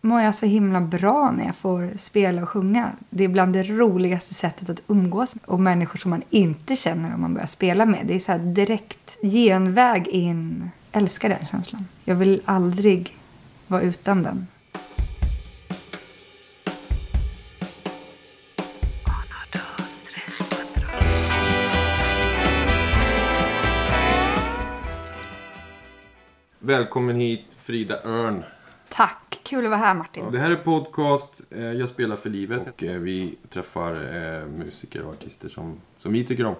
mår jag så himla bra när jag får spela och sjunga. Det är bland det roligaste sättet att umgås med. Och människor som man inte känner om man börjar spela med. Det är så här direkt genväg in. Jag älskar den känslan. Jag vill aldrig vara utan den. Välkommen hit Frida Örn. Tack! Kul att vara här Martin. Det här är podcast eh, Jag spelar för livet och eh, vi träffar eh, musiker och artister som, som vi tycker om.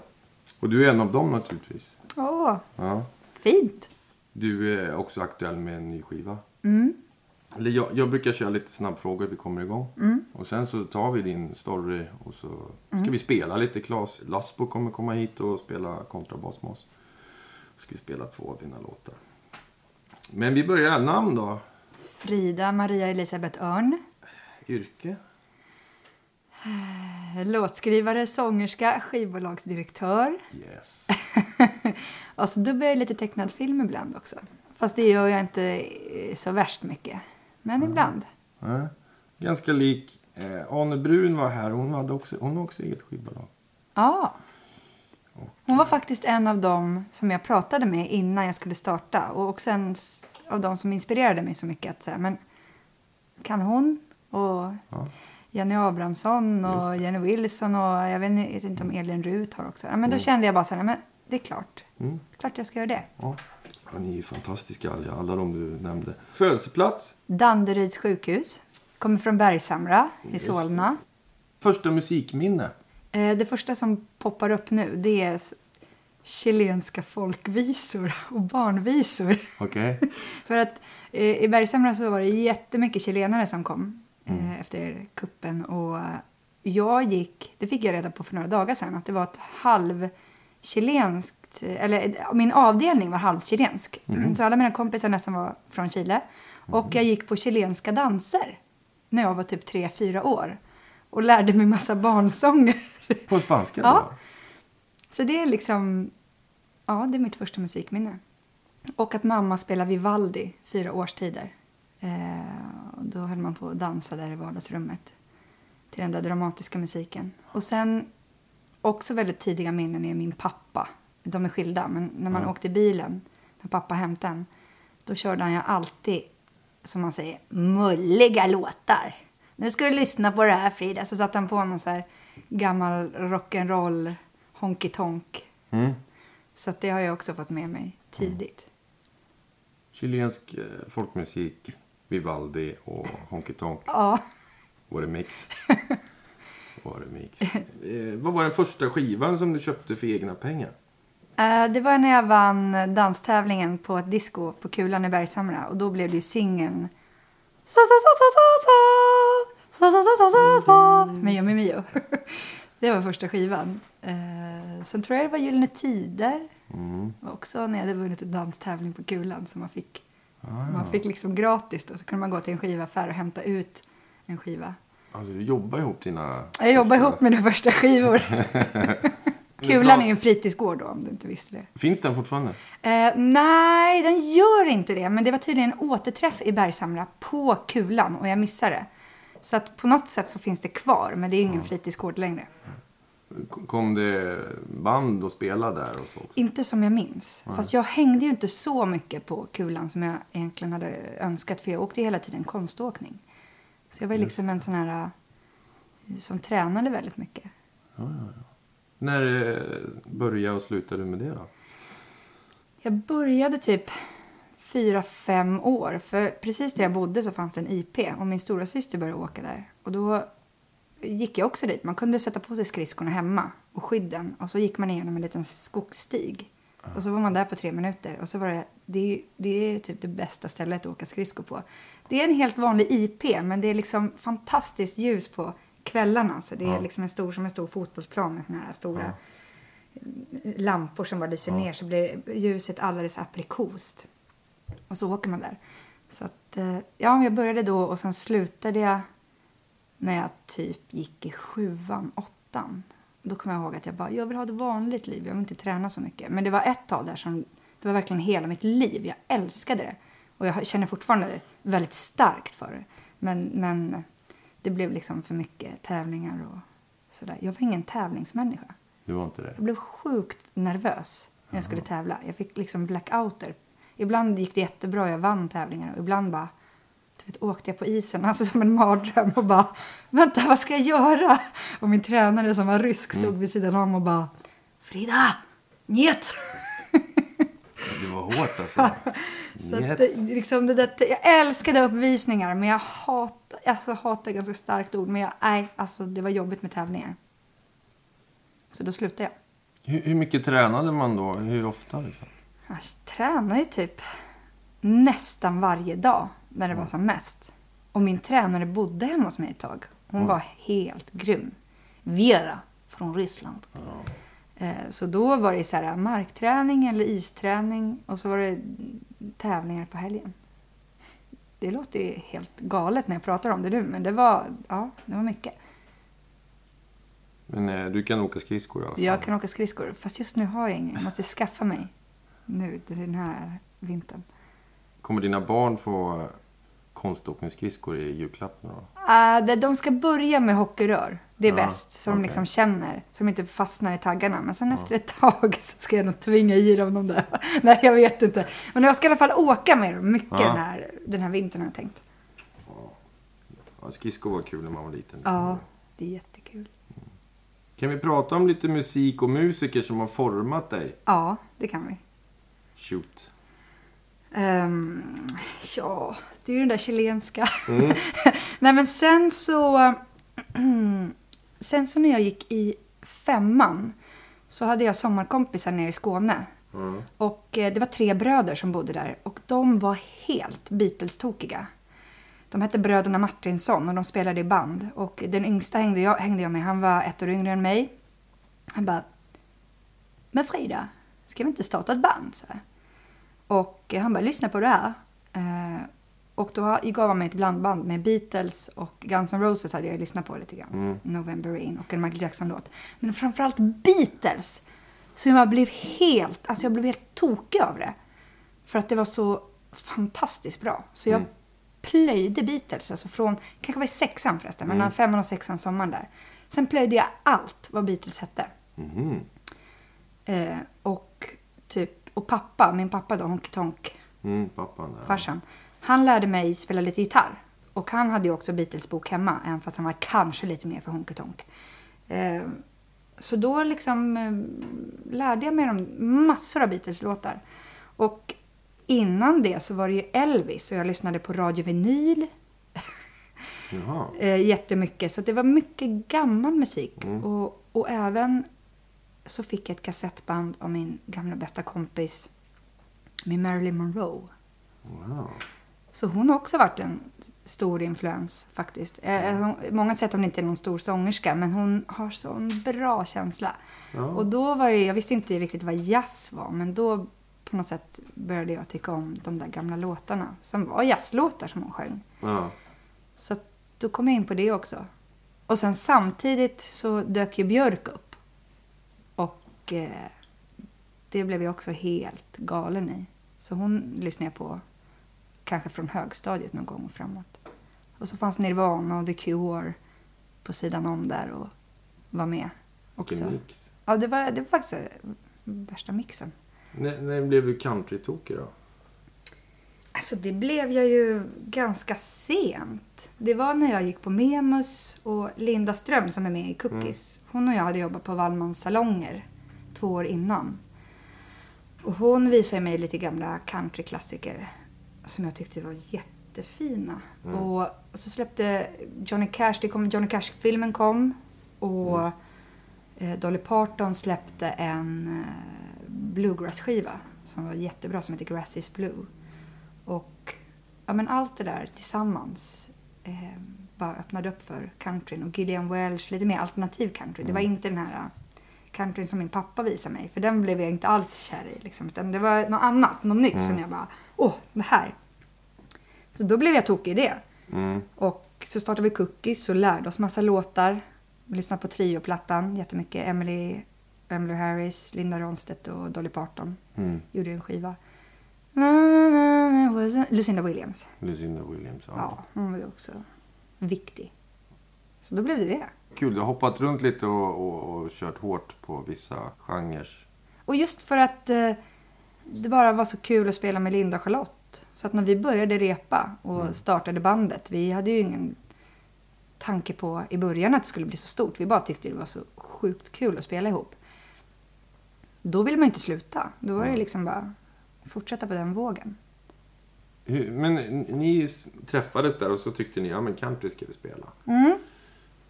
Och du är en av dem naturligtvis. Åh, Ja. fint! Du är också aktuell med en ny skiva. Mm. Eller jag, jag brukar köra lite snabbfrågor, vi kommer igång. Mm. Och sen så tar vi din story och så ska vi spela lite. Klas Lasbo kommer komma hit och spela kontrabas med oss. Så ska vi spela två av dina låtar. Men vi börjar namn då. Frida Maria Elisabeth Örn. Yrke? Låtskrivare, sångerska, skivbolagsdirektör. Yes. Och så dubbar jag lite tecknad film ibland också. Fast det gör jag inte eh, så värst mycket. Men ibland. Ja. Ganska lik. Eh, Ane Brun var här. Hon hade också, hon har också eget skivbolag. Ja. Hon var faktiskt en av dem som jag pratade med innan jag skulle starta. Och också en av dem som inspirerade mig så mycket. Att säga, men kan hon? Och Ja. Jenny Abrahamsson och Jenny Wilson och jag vet inte- jag vet inte om Elin Rut har också. Ja, men då Mm. kände jag bara så här, men det är klart. Mm. Klart jag ska göra det. Ja. ja, ni är ju fantastiska alla, alla de du nämnde. Födelseplats? Danderyds sjukhus. Kommer från Bergshamra i Solna. Första musikminne? Eh, Det första som poppar upp nu det är chilenska folkvisor och barnvisor. Okej. För att eh, i Bergshamra så var det jättemycket chilenare som kom eh, Mm. efter kuppen och eh, jag gick, det fick jag reda på för några dagar sedan, att det var ett halvchilenskt, eh, eller eh, min avdelning var halvchilensk. Mhm. Så alla mina kompisar nästan var från Chile. Och jag gick på chilenska danser när jag var typ tre fyra år. Och lärde mig massa barnsånger. På spanska Ja. då? Så det är liksom, ja det är mitt första musikminne. Och att mamma spelar Vivaldi fyra årstider. Eh, och då höll man på att dansa där i vardagsrummet. Till den där dramatiska musiken. Och sen också väldigt tidiga minnen är min pappa. De är skilda, men när man Ja. åkte bilen, när pappa hämtade en, då körde han ju alltid, som man säger, mulliga låtar. Nu ska du lyssna på det här Frida. Så satte han på någon så här gammal rock'n'roll honky tonk. Mm. Så det har jag också fått med mig tidigt. Mm. Chilensk eh, folkmusik, Vivaldi och honky tonk. ja. Var det mix? Var det mix? eh, vad var den första skivan som du köpte för egna pengar? Eh, det var när jag vann danstävlingen på ett disco på Kulan i Bergshamra. Och då blev det ju singeln så, så, så, så, så, så. Så, så, så, så, så, så. Mm. Mio, mio, mio. Det var första skivan. Eh, Sen tror jag det var Gyllene Tider. Mm. Också när jag hade vunnit en danstävling på Kulan. Så man fick, Ah, man fick liksom gratis då. Så kunde man gå till en skivaffär och hämta ut en skiva. Alltså du jobbar ihop dina... Jag jobbar första- ihop mina första skivor. Kulan är en fritidsgård då, om du inte visste det. Finns den fortfarande? Eh, nej, den gör inte det. Men det var tydligen en återträff i Bergshamra på Kulan och jag missade det. Så att på något sätt så finns det kvar, men det är ingen fritidsgård längre. Kom det band och spelade där och så? Inte som jag minns. Fast jag hängde ju inte så mycket på Kulan som jag egentligen hade önskat. För jag åkte hela tiden konståkning. Så jag var liksom en sån här eh, som tränade väldigt mycket. När eh, började och slutade du med det då? Jag började typ fyra, fem år. För precis där jag bodde så fanns en IP och min stora syster började åka där. Och då gick jag också dit. Man kunde sätta på sig skridskorna hemma och skydden. Och så gick man igenom en liten skogsstig. Och så var man där på tre minuter. Och så var det, det, är- det är typ det bästa stället att åka skridskor på. Det är en helt vanlig IP, men det är liksom fantastiskt ljus på kvällarna. Så det är liksom en stor, som en stor fotbollsplan med såna här stora lampor som bara lyser ner så blir ljuset alldeles aprikost. Och så åker man där. Så att, eh, ja, jag började då och sen slutade jag när jag typ gick i sjuan, åttan. Då kommer jag ihåg att jag bara, jag vill ha ett vanligt liv, jag vill inte träna så mycket. Men det var ett tag där som, det var verkligen hela mitt liv, jag älskade det. Och jag känner fortfarande väldigt starkt för det. Men, men det blev liksom för mycket tävlingar och sådär. Jag var ingen tävlingsmänniska. Du var inte det? Jag blev sjukt nervös när jag skulle tävla. Jag fick liksom blackouter. Ibland gick det jättebra, jag vann tävlingar. Och ibland bara vet, åkte jag på isen, alltså som en mardröm och bara vänta vad ska jag göra? Och min tränare som var rysk stod vid sidan om och bara Frida, njet! Det var hårt alltså. Så att, liksom det där, jag älskade uppvisningar men jag hatar, alltså hatar ganska starkt ord men jag, nej, alltså det var jobbigt med tävlingar. Så då slutade jag. Hur, hur mycket tränade man då? Hur ofta? Liksom? Jag tränar ju typ nästan varje dag när det var som mest. Och min tränare bodde hemma hos mig ett tag. Hon var helt grym. Vera från Ryssland. Eh, Så då var det så här markträning eller isträning och så var det tävlingar på helgen. Det låter ju helt galet när jag pratar om det nu men det var, ja, det var mycket. Men eh, du kan åka skridskor i alla fall? Jag kan åka skridskor fast just nu har jag ingen. Jag måste skaffa mig nu den här vintern. Kommer dina barn få eh, konståkningsskridskor i julklapp nu då? Uh, de- de ska börja med hockeyrör. Det är Ja, bäst. Så de okej. liksom känner. Så de inte fastnar i taggarna. Men sen efter ett tag så ska jag nog tvinga i dem de där. Nej, jag vet inte. Men jag ska i alla fall åka med dem mycket den, här, den här vintern har jag tänkt. Ja, skridskor var kul när man var liten. Ja, det är jättekul. Kan vi prata om lite musik och musiker som har format dig? Ja, det kan vi. Shoot. Um, ja, det är ju den där chilenska. Nej, men sen så... sen så när jag gick i femman så hade jag sommarkompisar nere i Skåne. Mm. Och eh, det var tre bröder som bodde där och de var helt Beatles-tokiga. De hette bröderna Martinsson och de spelade i band. Och den yngsta hängde jag, hängde jag med, han var ett år yngre än mig. Han bara, men Frida, ska vi inte starta ett band? Så här. Och han bara, lyssna på det här. Eh, och då gav han mig ett blandband med Beatles och Guns N' Roses hade jag lyssnat på lite grann. November Rain och en Michael Jackson-låt. Men framförallt Beatles. Så jag blev helt, alltså jag blev helt tokig av det. För att det var så fantastiskt bra. Så jag plöjde Beatles, alltså från, kanske var i sexan förresten, mellan femman och sexan sommaren där. Sen plöjde jag allt vad Beatles hette. Mhm. Eh, och typ, och pappa, min pappa då, Honky Tonk, Mm, pappan där. farsan. Han lärde mig spela lite gitarr. Och han hade ju också Beatles-bok hemma, även fast han var kanske lite mer för Honky Tonk. Eh, så då liksom eh, lärde jag mig de massor av Beatles-låtar. Och innan det så var det ju Elvis och jag lyssnade på Radio Vinyl Jaha. eh, jättemycket. Så det var mycket gammal musik. Och, och även så fick jag ett kassettband av min gamla bästa kompis med Marilyn Monroe. Wow. Så hon har också varit en stor influens faktiskt. Eh, hon- Många säger att hon inte är någon stor sångerska men hon har sån bra känsla. Ja. Och då var det, jag visste inte riktigt vad jazz var men då på något sätt började jag tycka om de där gamla låtarna som var jazzlåtar som hon sjöng. Ja. Så då kom jag in på det också. Och sen samtidigt så dök ju Björk upp. Och eh, det blev jag också helt galen i. Så hon lyssnade jag på kanske från högstadiet någon gång framåt. Och så fanns Nirvana och The Cure på sidan om där och var med också. Vilken mix. Ja, det var, det var faktiskt eh, värsta mixen. När, när blev du countrytokig då? Alltså det blev jag ju ganska sent. Det var när jag gick på Memus och Linda Ström som är med i Cookies. Hon och jag hade jobbat på Wallmans salonger två år innan. Och hon visade mig lite gamla countryklassiker som jag tyckte var jättefina. Och, och så släppte Johnny Cash, det kom, Johnny Cash-filmen kom. Och eh, Dolly Parton släppte en eh, bluegrass-skiva som var jättebra som heter Grass is Blue. Och ja, men allt det där tillsammans eh, bara öppnade upp för countryn. Och Gillian Welch, lite mer alternativ country. Det var inte den här countryn som min pappa visade mig. För den blev jag inte alls kär i. Liksom. Utan det var något annat, något nytt som jag bara, åh, det här. Så då blev jag tokig i det. Mm. Och så startade vi Cookies och lärde oss massa låtar. Vi lyssnade på Trio-plattan jättemycket. Emily, Emily Harris, Linda Ronstedt och Dolly Parton Mm. gjorde en skiva. Lucinda Williams. Lucinda Williams. Ja. Ja, hon var ju också viktig. Så då blev det det. Kul, du har hoppat runt lite och, och, och kört hårt på vissa genrer. Och just för att eh, det bara var så kul att spela med Linda och Charlotte. Så att när vi började repa och startade bandet, vi hade ju ingen tanke på i början att det skulle bli så stort. Vi bara tyckte det var så sjukt kul att spela ihop. Då ville man inte sluta. Då var det liksom bara fortsätta på den vågen. Men ni träffades där och så tyckte ni, ja men country ska vi spela. Mm.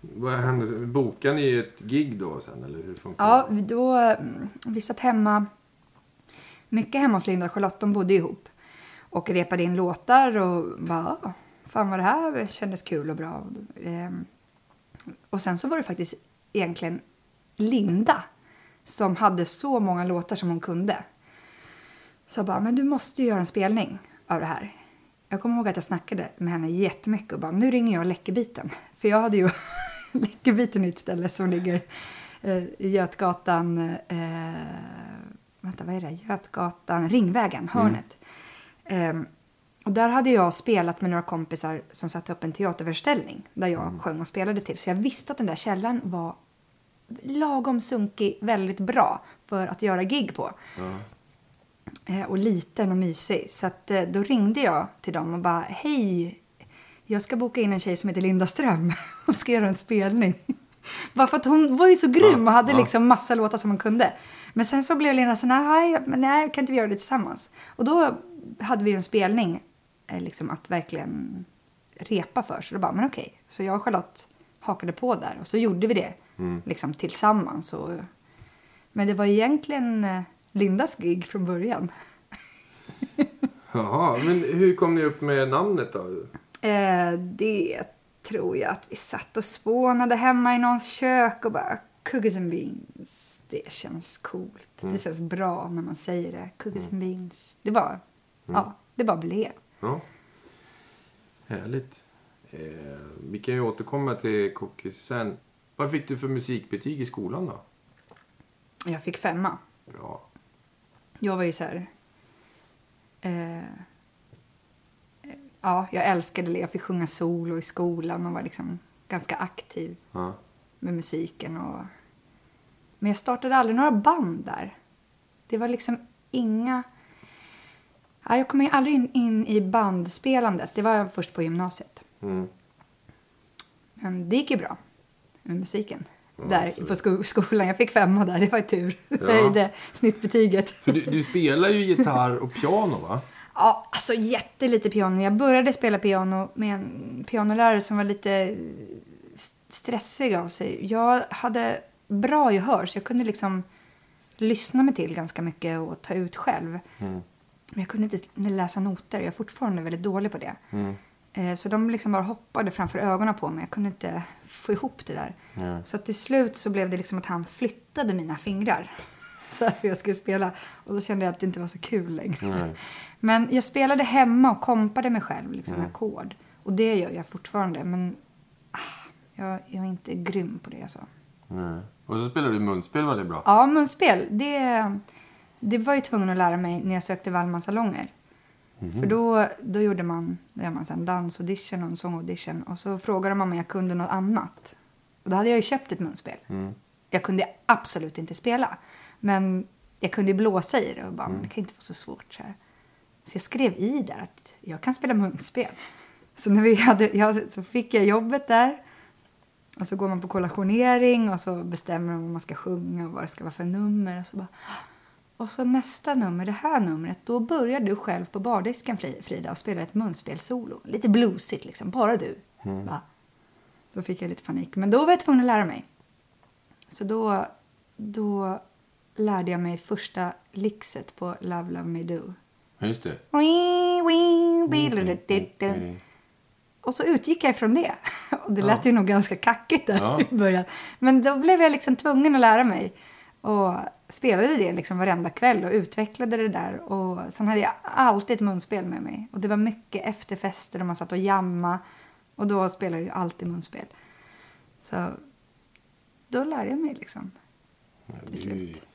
Vad hände? Bokade ni ett gig då sen eller hur funkar Ja, då, mm, vi satt hemma, mycket hemma hos Linda och Charlotte, de bodde ihop. Och repade in låtar och bara, "Ah, fan vad det här kändes kul och bra. Ehm, Och sen så var det faktiskt egentligen Linda som hade så många låtar som hon kunde. Så jag bara, men du måste ju göra en spelning av det här. Jag kommer ihåg att jag snackade med henne jättemycket och bara, nu ringer jag Läckerbiten. För jag hade ju Läckerbiten är ett ställe som ligger eh, i Götgatan, eh, vänta vad är det, Götgatan, Ringvägen, hörnet. Ehm, och där hade jag spelat med några kompisar som satte upp en teaterföreställning där jag sjöng och spelade till. Så jag visste att den där källaren var lagom sunkig, väldigt bra för att göra gig på. Eh, och liten och mysig. Så att, eh, då ringde jag till dem och bara, hej, jag ska boka in en tjej som heter Linda Ström och ska göra en spelning. Bara för att hon var ju så grym och hade liksom massa låtar som hon kunde. Men sen så blev Linda så nej, nej, kan inte vi göra det tillsammans? Och då hade vi ju en spelning eh, liksom att verkligen repa för. Så då bara, men okej. Så jag och Charlotte hakade på där och så gjorde vi det liksom tillsammans. Och, men det var egentligen eh, Lindas gig från början. Jaha, men hur kom ni upp med namnet då? Eh, det tror jag att vi satt och spånade hemma i någons kök och bara cookies and beans. Det känns coolt. Det känns bra när man säger det. Cookies and beans. Det bara, ja, det bara blev. Ja. Härligt. Eh, vi kan ju återkomma till cookies sen. Vad fick du för musikbetyg i skolan då? Jag fick femma. Bra. Jag var ju så här... Eh, ja, jag älskade det. Jag fick sjunga solo i skolan och var liksom ganska aktiv Ja. med musiken. Och... Men jag startade aldrig några band där. Det var liksom inga... Ja, jag kom aldrig in, in i bandspelandet. Det var jag först på gymnasiet. Mm. Men det gick ju bra med musiken. Ja, där absolut. på sko- skolan. Jag fick femma där. Det var ju tur. Ja. Höjde snittbetyget. För du, du spelar ju gitarr och piano va? Ja, alltså jättelite piano. Jag började spela piano med en pianolärare som var lite st- stressig av sig. Jag hade bra gehör så jag kunde liksom lyssna mig till ganska mycket och ta ut själv. Mm. Men jag kunde inte läsa noter. Jag är fortfarande väldigt dålig på det. Mm. Eh, Så de liksom bara hoppade framför ögonen på mig. Jag kunde inte få ihop det där. Ja. Så till slut så blev det liksom att han flyttade mina fingrar. Så att jag skulle spela. Och då kände jag att det inte var så kul längre. Nej. Men jag spelade hemma och kompade mig själv, liksom med ackord. Och det gör jag fortfarande. Men ah, jag, jag är inte grym på det. Alltså. Nej. Och så spelar du munspel väldigt bra. Ja, munspel. Det, det var jag tvungen att lära mig när jag sökte Wallmans salonger. För då, då gjorde man, då gör man här en dansaudition och en sångaudition. Och så frågade man om jag kunde något annat. Och då hade jag ju köpt ett munspel. Mm. Jag kunde absolut inte spela. Men jag kunde ju blåsa i det och bara, men det kan inte vara så svårt så här. Så jag skrev i där att jag kan spela munspel. Så när vi hade, jag, så fick jag jobbet där. Och så går man på kollationering och så bestämmer de vad man ska sjunga och vad det ska vara för nummer. Och så, bara, och så nästa nummer, det här numret, då börjar du själv på bardisken Fri- Frida och spelar ett munspelsolo. Lite bluesigt liksom, bara du. Va? Då fick jag lite panik. Men då var jag tvungen att lära mig. Så då, då lärde jag mig första lixet på Love Love Me Do. Ja, Just det. Och så utgick jag ifrån det. Och det lät ju nog ganska kackigt där Ja. i början. Men då blev jag liksom tvungen att lära mig. Och spelade det liksom varenda kväll och utvecklade det där. Och sen hade jag alltid ett munspel med mig. Och det var mycket efterfester och man satt och jamma. Och då spelade jag alltid munspel. Så då lärde jag mig liksom. Ja, till slut.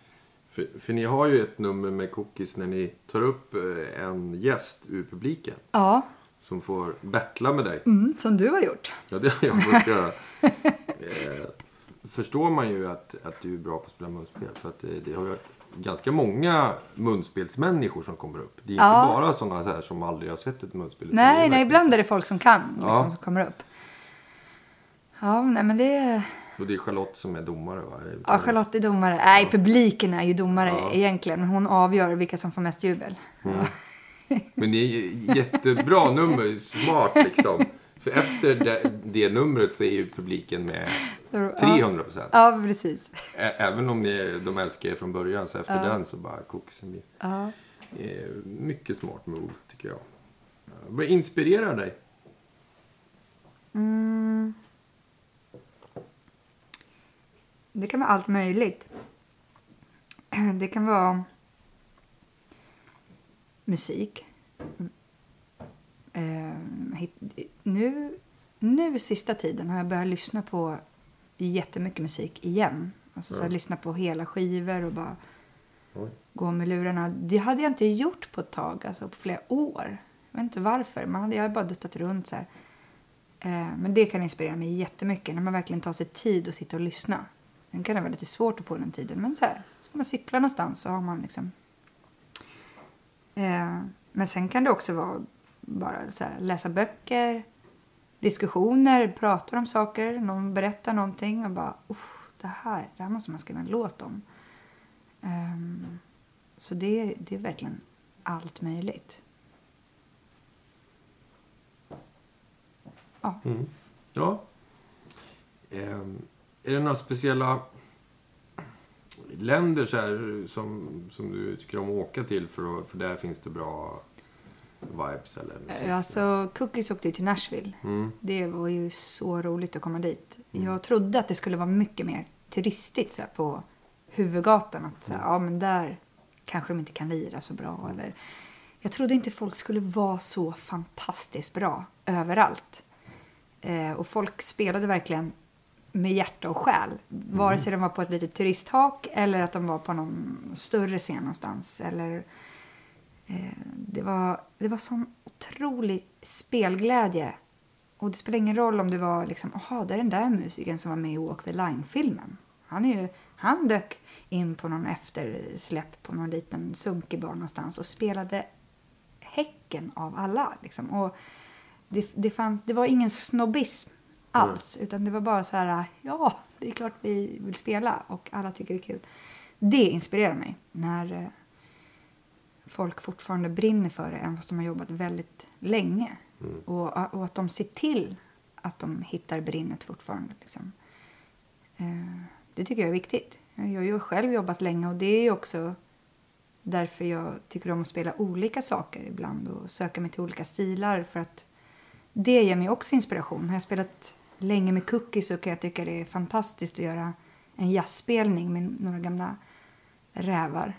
För, för ni har ju ett nummer med cookies när ni tar upp eh, en gäst ur publiken. Ja, Som får bettla med dig. mm, som du har gjort. Ja, det har jag fått göra. Eh, förstår man ju att, att du är bra på att spela munspel. För att det, det har varit ganska många munspelsmänniskor som kommer upp. Det är Ja. inte bara sådana här som aldrig har sett ett munspel. Nej, nej, ibland är det folk som kan liksom, Ja. som kommer upp. Ja, nej men det... Och det är Charlotte som är domare va? Ja, Charlotte är domare. Nej, publiken är ju domare Ja. egentligen. Men hon avgör vilka som får mest jubel. Men det är jättebra nummer, smart liksom. För efter det, det numret så är ju publiken med 300 procent. Ja, precis. Även om ni, de älskar er från början så efter den så bara koksen blir Ja. Eh, Mycket smart move, tycker jag. Vad inspirerar dig? Det kan vara allt möjligt. Det kan vara musik. Eh, hit- nu, nu sista tiden har jag börjat lyssna på jättemycket musik igen. Alltså så här, Ja. lyssna på hela skivor och bara Oj. gå med lurarna. Det hade jag inte gjort på ett tag, alltså på flera år. Jag vet inte varför. Man hade, jag hade bara duttat runt så här. Eh, men det kan inspirera mig jättemycket när man verkligen tar sig tid att sitta och lyssna. Sen kan det vara lite svårt att få den tiden. Men så här, ska man cykla någonstans så har man liksom... Eh, men sen kan det också vara bara så här, läsa böcker, diskussioner, prata om saker, någon berättar någonting och bara "Uff, det här, det här måste man skriva en låt om. Ehm, så det, det är verkligen allt möjligt. Ja. Mm. Ja. Ehm, är det några speciella länder så här, som, som du tycker om att åka till för, att, för där finns det bra vibes eller musik? Eh, Alltså, Cookies åkte ju till Nashville. Mm. Det var ju så roligt att komma dit. Jag trodde att det skulle vara mycket mer turistigt så här, på huvudgatan. Att så här, ja, men där kanske de inte kan lira så bra. Eller, jag trodde inte folk skulle vara så fantastiskt bra överallt. Eh, och folk spelade verkligen med hjärta och själ. Vare sig de var på ett litet turisthak eller att de var på någon större scen någonstans. Eller, eh, det, var, det var sån otrolig spelglädje. Och det spelar ingen roll om det var liksom, aha, det är den där musikern som var med i Walk the Line-filmen. Han, är ju, han dök in på någon eftersläpp på någon liten sunkig bar någonstans och spelade häcken av alla. Liksom. Och det, det, fanns, det var ingen snobbism alls, utan det var bara så här, ja, det är klart vi vill spela och alla tycker det är kul. Det inspirerar mig när eh, folk fortfarande brinner för det, även fast de har jobbat väldigt länge. Och, och att de ser till att de hittar brinnet fortfarande. Liksom. Eh, det tycker jag är viktigt. Jag har ju själv jobbat länge och det är också därför jag tycker om att spela olika saker ibland och söka mig till olika stilar för att det ger mig också inspiration. Har jag spelat länge med cookies så kan jag tycka det är fantastiskt att göra en jazzspelning med några gamla rävar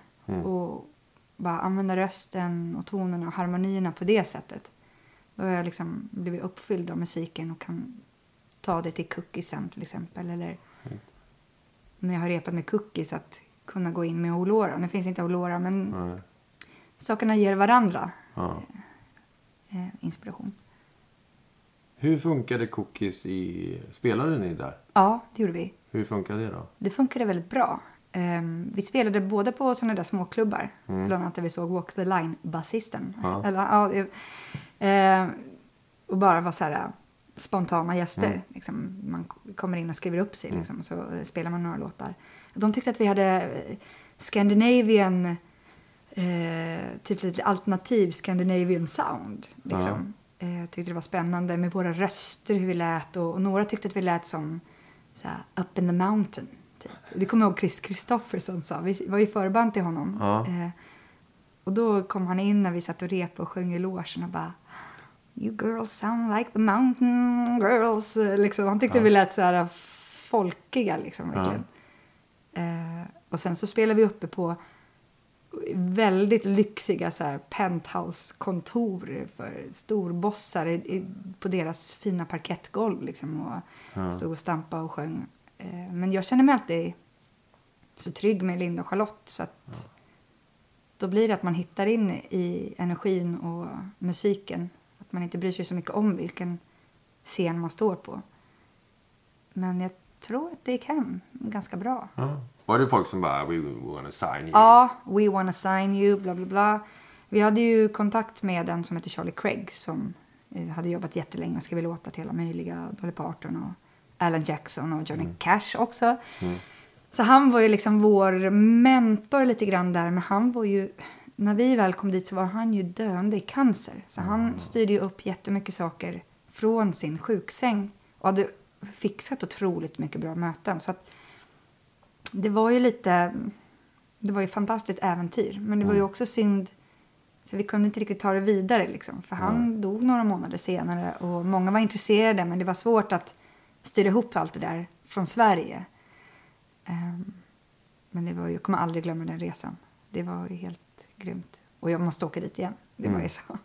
och bara använda rösten och tonerna och harmonierna på det sättet. Då har jag liksom blivit uppfylld av musiken och kan ta det till cookies sen till exempel. Eller när jag har repat med cookies att kunna gå in med Olora. Nu finns inte Olora men Nej. sakerna ger varandra Ja. eh, inspiration. Hur funkade cookies i... Spelade ni där? Ja, det gjorde vi. Hur funkade det då? Det funkade väldigt bra. Ehm, vi spelade både på sådana där småklubbar, bland annat där vi såg Walk the Line-basisten. Ja. Eller, ja, ehm, och bara var så här äh, spontana gäster. Liksom, man kommer in och skriver upp sig liksom, så eh, spelar man några låtar. De tyckte att vi hade eh, Scandinavian, eh, typ lite alternativ Scandinavian sound. Liksom. Eh, tyckte det var spännande med våra röster, hur vi lät. Och, och några tyckte att vi lät som så här, Up in the mountain. Typ. Det kommer jag ihåg Chris Kristoffersson sa. Vi var ju förband till honom. Ja. Eh, och då kom han in när vi satt och repade och sjöng i logen och bara You girls sound like the mountain girls. Eh, Liksom. Han tyckte vi lät så här folkiga liksom verkligen. Eh, och sen så spelade vi uppe på väldigt lyxiga så penthouse-kontor för storbossar i, i, på deras fina parkettgolv liksom och stod och stampade och sjöng. Eh, men jag känner mig alltid så trygg med Linda och Charlotte. Så att Då blir det att man hittar in i energin och musiken. Att man inte bryr sig så mycket om vilken scen man står på. Men jag tror att det gick hem ganska bra. Ja. Var det folk som bara, we wanna sign you? Ja, we wanna sign you, bla bla bla. Vi hade ju kontakt med en som heter Charlie Craig som eh, hade jobbat jättelänge och skrivit låtar till alla möjliga. Dolly Parton och Alan Jackson och Johnny Cash också. Så han var ju liksom vår mentor lite grann där. Men han var ju, när vi väl kom dit så var han ju döende i cancer. Så han styrde ju upp jättemycket saker från sin sjuksäng. Och hade fixat otroligt mycket bra möten. Så att det var ju lite, det var ju fantastiskt äventyr. Men det var ju också synd, för vi kunde inte riktigt ta det vidare liksom. För han dog några månader senare och många var intresserade men det var svårt att styra ihop allt det där från Sverige. Ehm, men det var ju, jag kommer aldrig glömma den resan. Det var ju helt grymt. Och jag måste åka dit igen. Det var ju så.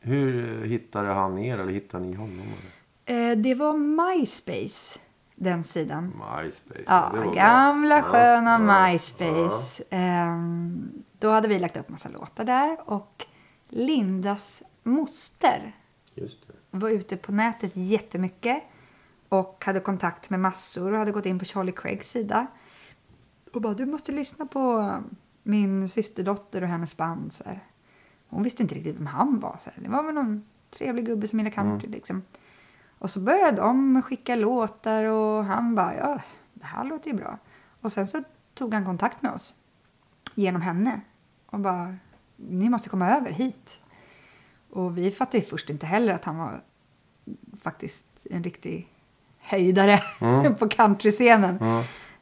Hur hittade han er eller hittade ni honom? Eller? Eh, det var MySpace, den sidan. MySpace. Ja, bra. gamla Ja, sköna ja, MySpace. Ehm, då hade vi lagt upp massa låtar där och Lindas moster Ja, var ute på nätet jättemycket och hade kontakt med massor och hade gått in på Charlie Craigs sida. Och bara, du måste lyssna på min systerdotter och hennes band. Hon visste inte riktigt vem han var. Så här. Det var väl någon trevlig gubbe som gillade country liksom. Och så började de skicka låtar och han bara, ja, det här låter ju bra. Och sen så tog han kontakt med oss genom henne och bara, ni måste komma över hit. Och vi fattade ju först inte heller att han var faktiskt en riktig höjdare på countryscenen.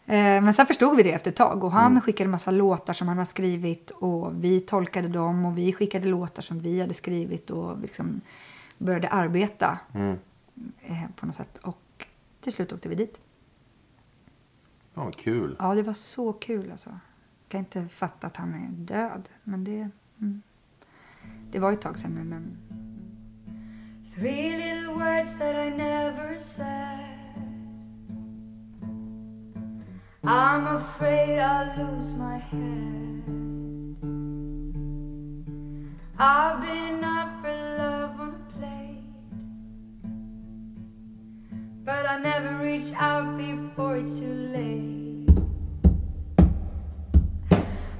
Eh, Men sen förstod vi det efter ett tag och han skickade massa låtar som han har skrivit och vi tolkade dem och vi skickade låtar som vi hade skrivit och liksom började arbeta eh, på något sätt. Och till slut åkte vi dit. Ja, vad kul. Ja, det var så kul alltså. Jag kan inte fatta att han är död, men det... Mm. Det var ju ett tag sedan nu, men... Three little words that I never said I'm afraid I'll lose my head I've been offered love But I never reach out before it's too late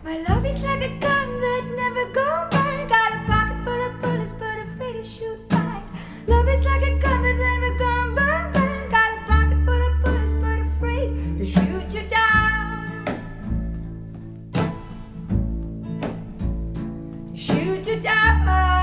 My love is like a gun that never go by. Got a pocket full of bullets, but afraid to shoot back. Love is like a gun that never gone by. Got a pocket full of bullets, but afraid to shoot you down. Shoot you down.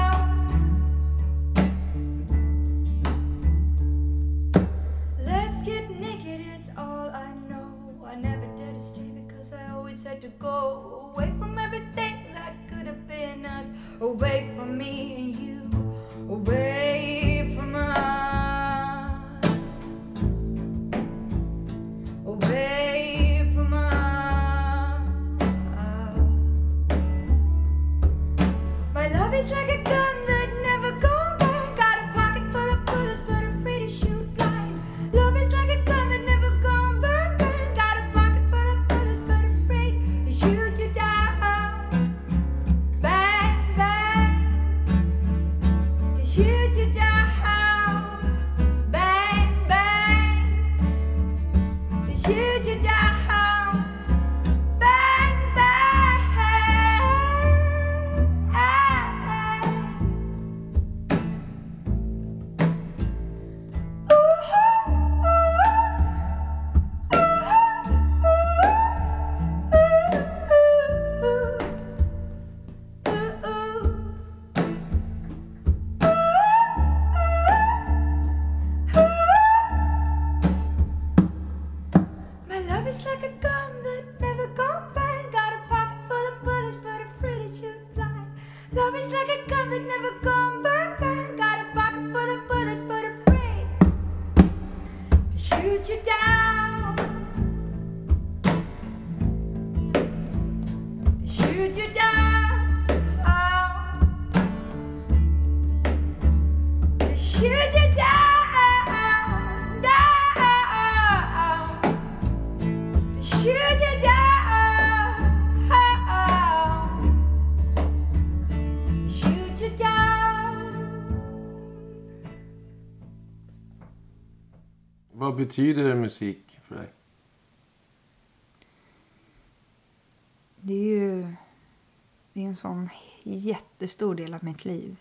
Vad betyder musik för dig? Det är ju det är en sån jättestor del av mitt liv.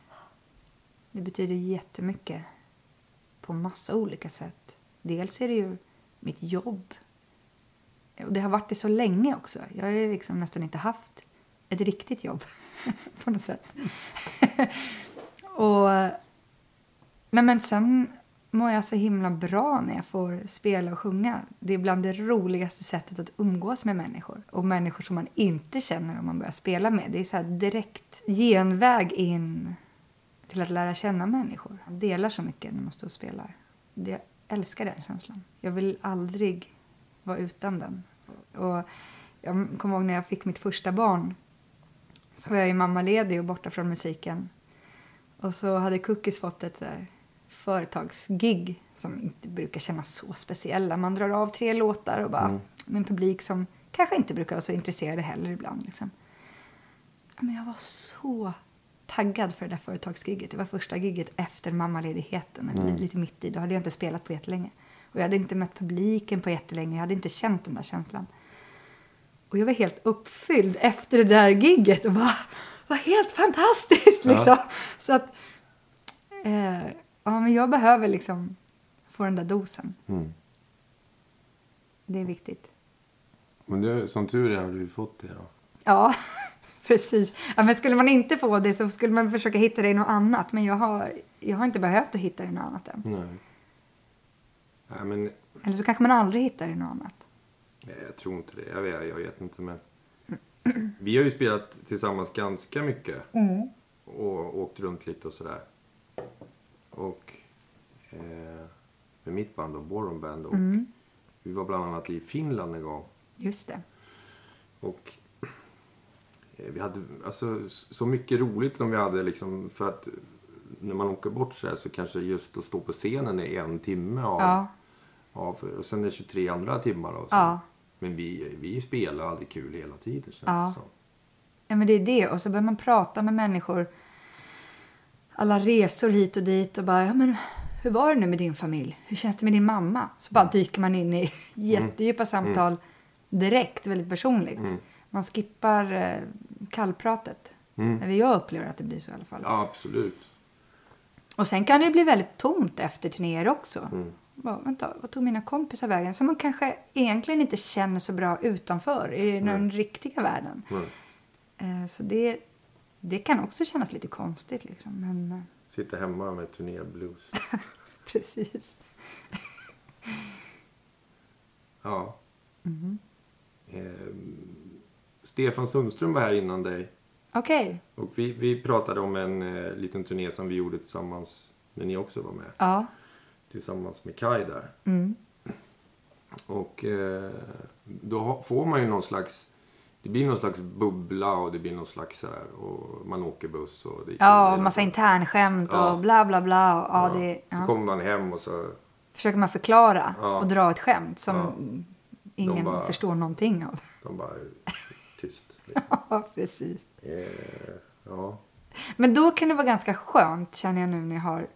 Det betyder jättemycket på massa olika sätt. Dels är det ju mitt jobb. Och det har varit det så länge också. Jag har liksom nästan inte haft ett riktigt jobb på något sätt. och nej men sen mår jag så himla bra när jag får spela och sjunga. Det är bland det roligaste sättet att umgås med människor. Och människor som man inte känner om man börjar spela med. Det är så direkt genväg in till att lära känna människor. Man delar så mycket när man står och spelar. Jag älskar den känslan. Jag vill aldrig vara utan den. Och jag kommer ihåg när jag fick mitt första barn. Så var jag ju mammaledig och borta från musiken. Och så hade Cookies fått ett så här företagsgig som inte brukar kännas så speciella. Man drar av tre låtar och bara mm. med en publik som kanske inte brukar vara så intresserade heller ibland. Liksom. Men jag var så taggad för det där företagsgigget. Det var första gigget efter mammaledigheten, eller mm. lite mitt i. Då hade jag inte spelat på jättelänge. Och jag hade inte mött publiken på jättelänge. Jag hade inte känt den där känslan. Och jag var helt uppfylld efter det där gigget och bara, var helt fantastiskt liksom. Ja. Så att, eh, ja men jag behöver liksom få den där dosen. Mm. Det är viktigt. Men det, som tur är har du fått det då. Ja, precis. Ja, men skulle man inte få det så skulle man försöka hitta det i något annat. Men jag har, jag har inte behövt att hitta det i något annat än. Nej. Nej men... Eller så kanske man aldrig hittar det i något annat. Nej, jag tror inte det. Jag vet, jag vet inte men... Vi har ju spelat tillsammans ganska mycket. Mm. Och åkt runt lite och sådär. Och eh, med mitt band och Boron Band. Och mm. Vi var bland annat i Finland en gång. Just det. Och eh, vi hade alltså, så mycket roligt som vi hade liksom för att när man åker bort så här så kanske just att stå på scenen är en timme av, ja. av och sen är det 23 andra timmar. Och så. Ja. Men vi, vi spelar aldrig kul hela tiden känns ja. det som. Ja men det är det och så börjar man prata med människor alla resor hit och dit och bara, ja men hur var det nu med din familj? Hur känns det med din mamma? Så bara mm. dyker man in i jättedjupa mm. samtal direkt, väldigt personligt. Mm. Man skippar eh, kallpratet. Mm. Eller jag upplever att det blir så i alla fall. Ja, absolut. Och sen kan det bli väldigt tomt efter turnéer också. Mm. Bara, vänta, vad tog mina kompisar vägen? Som man kanske egentligen inte känner så bra utanför i den mm. riktiga världen. Eh, så det, det kan också kännas lite konstigt. Liksom. Men... Eh, Sitta hemma med turnéblues. Precis. ja. Mm. Eh, Stefan Sundström var här innan dig. Okej. Okay. Och vi, vi pratade om en eh, liten turné som vi gjorde tillsammans när ni också var med. Ja. Tillsammans med Kai där. Mm. Och eh, då får man ju någon slags det blir någon slags bubbla och det blir någon slags så här, och man åker buss och det Ja, och massa internskämt ja. och bla bla bla. Och, ja, ja. Det, ja. Så kommer man hem och så försöker man förklara och dra ett skämt som ingen bara, förstår någonting av. De bara tyst. Liksom. ja, precis. Yeah, ja. Men då kan det vara ganska skönt, känner jag nu när jag har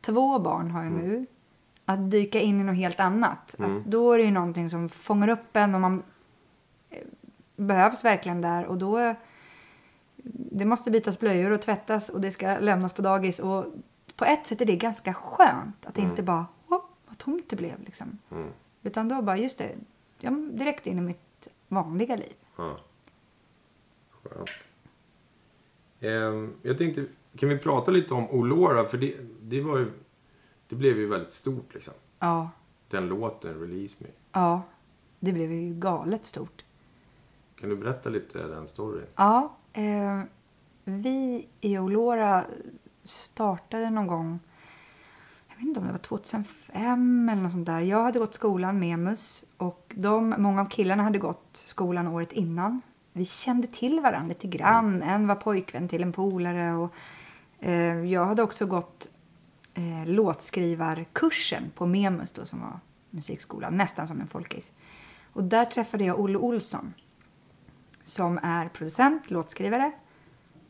två barn har jag mm. nu. Att dyka in i något helt annat. Mm. Att då är det ju någonting som fångar upp en och man behövs verkligen där och då det måste bytas blöjor och tvättas och det ska lämnas på dagis och på ett sätt är det ganska skönt att mm. inte bara oh, vad tomt det blev liksom. Mm. Utan då bara just det, ja, direkt in i mitt vanliga liv. Ja. Skönt. Um, jag tänkte, kan vi prata lite om Olora? För det, det var ju, det blev ju väldigt stort liksom. Ja. Den låten, Release Me. Ja, det blev ju galet stort. Kan du berätta lite den storyn? Ja. Eh, vi i Olora startade någon gång, jag vet inte om det var 2005 eller något sånt där. Jag hade gått skolan med MUS och de, många av killarna hade gått skolan året innan. Vi kände till varandra lite grann. Mm. En var pojkvän till en polare och eh, jag hade också gått eh, låtskrivarkursen på Memus då som var musikskolan, nästan som en folkis. Och där träffade jag Olle Olsson som är producent, låtskrivare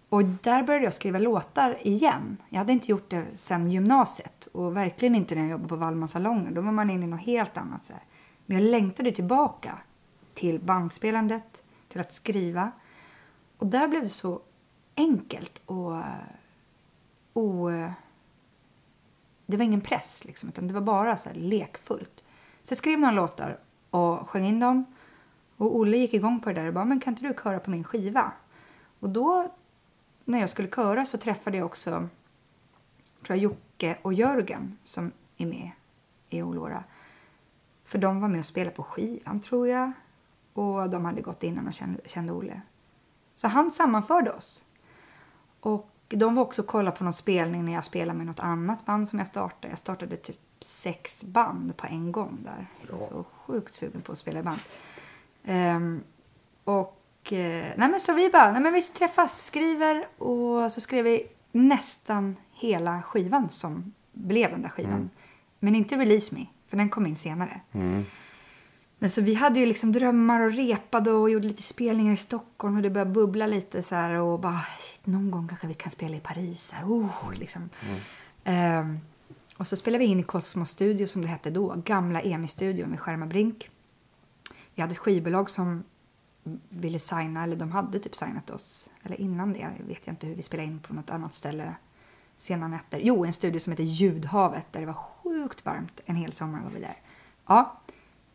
Och där började jag skriva låtar igen. Jag hade inte gjort det sen gymnasiet och verkligen inte när jag jobbade på Wallmansalongen. Då var man inne i något helt annat. Så här. Men jag längtade tillbaka till bandspelandet, till att skriva. Och där blev det så enkelt och... Eh, och eh, det var ingen press, liksom, utan det var bara så här lekfullt. Så jag skrev några låtar och sjöng in dem. Och Olle gick igång på det där och bara, men kan inte du köra på min skiva? Och då, när jag skulle köra så träffade jag också, tror jag, Jocke och Jörgen som är med i Olora. För de var med och spelade på skivan, tror jag. Och de hade gått innan och kände, kände Olle. Så han sammanförde oss. Och de var också och kollade på någon spelning när jag spelade med något annat band som jag startade. Jag startade typ sex band på en gång där. Var så sjukt sugen på att spela i band. Um, och uh, nej men så vi bara, nej men vi träffas, skriver och så skrev vi nästan hela skivan som blev den där skivan. Mm. Men inte Release Me, för den kom in senare. Mm. Men så vi hade ju liksom drömmar och repade och gjorde lite spelningar i Stockholm och det började bubbla lite så här och bara shit, någon gång kanske vi kan spela i Paris. Här, oh, liksom. Mm. Um, och så spelade vi in i Cosmos Studio som det hette då, gamla EMI-studion vid Skärma Brink. Vi hade ett skivbolag som ville signa, eller de hade typ signat oss, eller innan det, jag vet jag inte hur vi spelade in på något annat ställe sena nätter. Jo, en studio som heter Ljudhavet där det var sjukt varmt en hel sommar var vi där. Ja,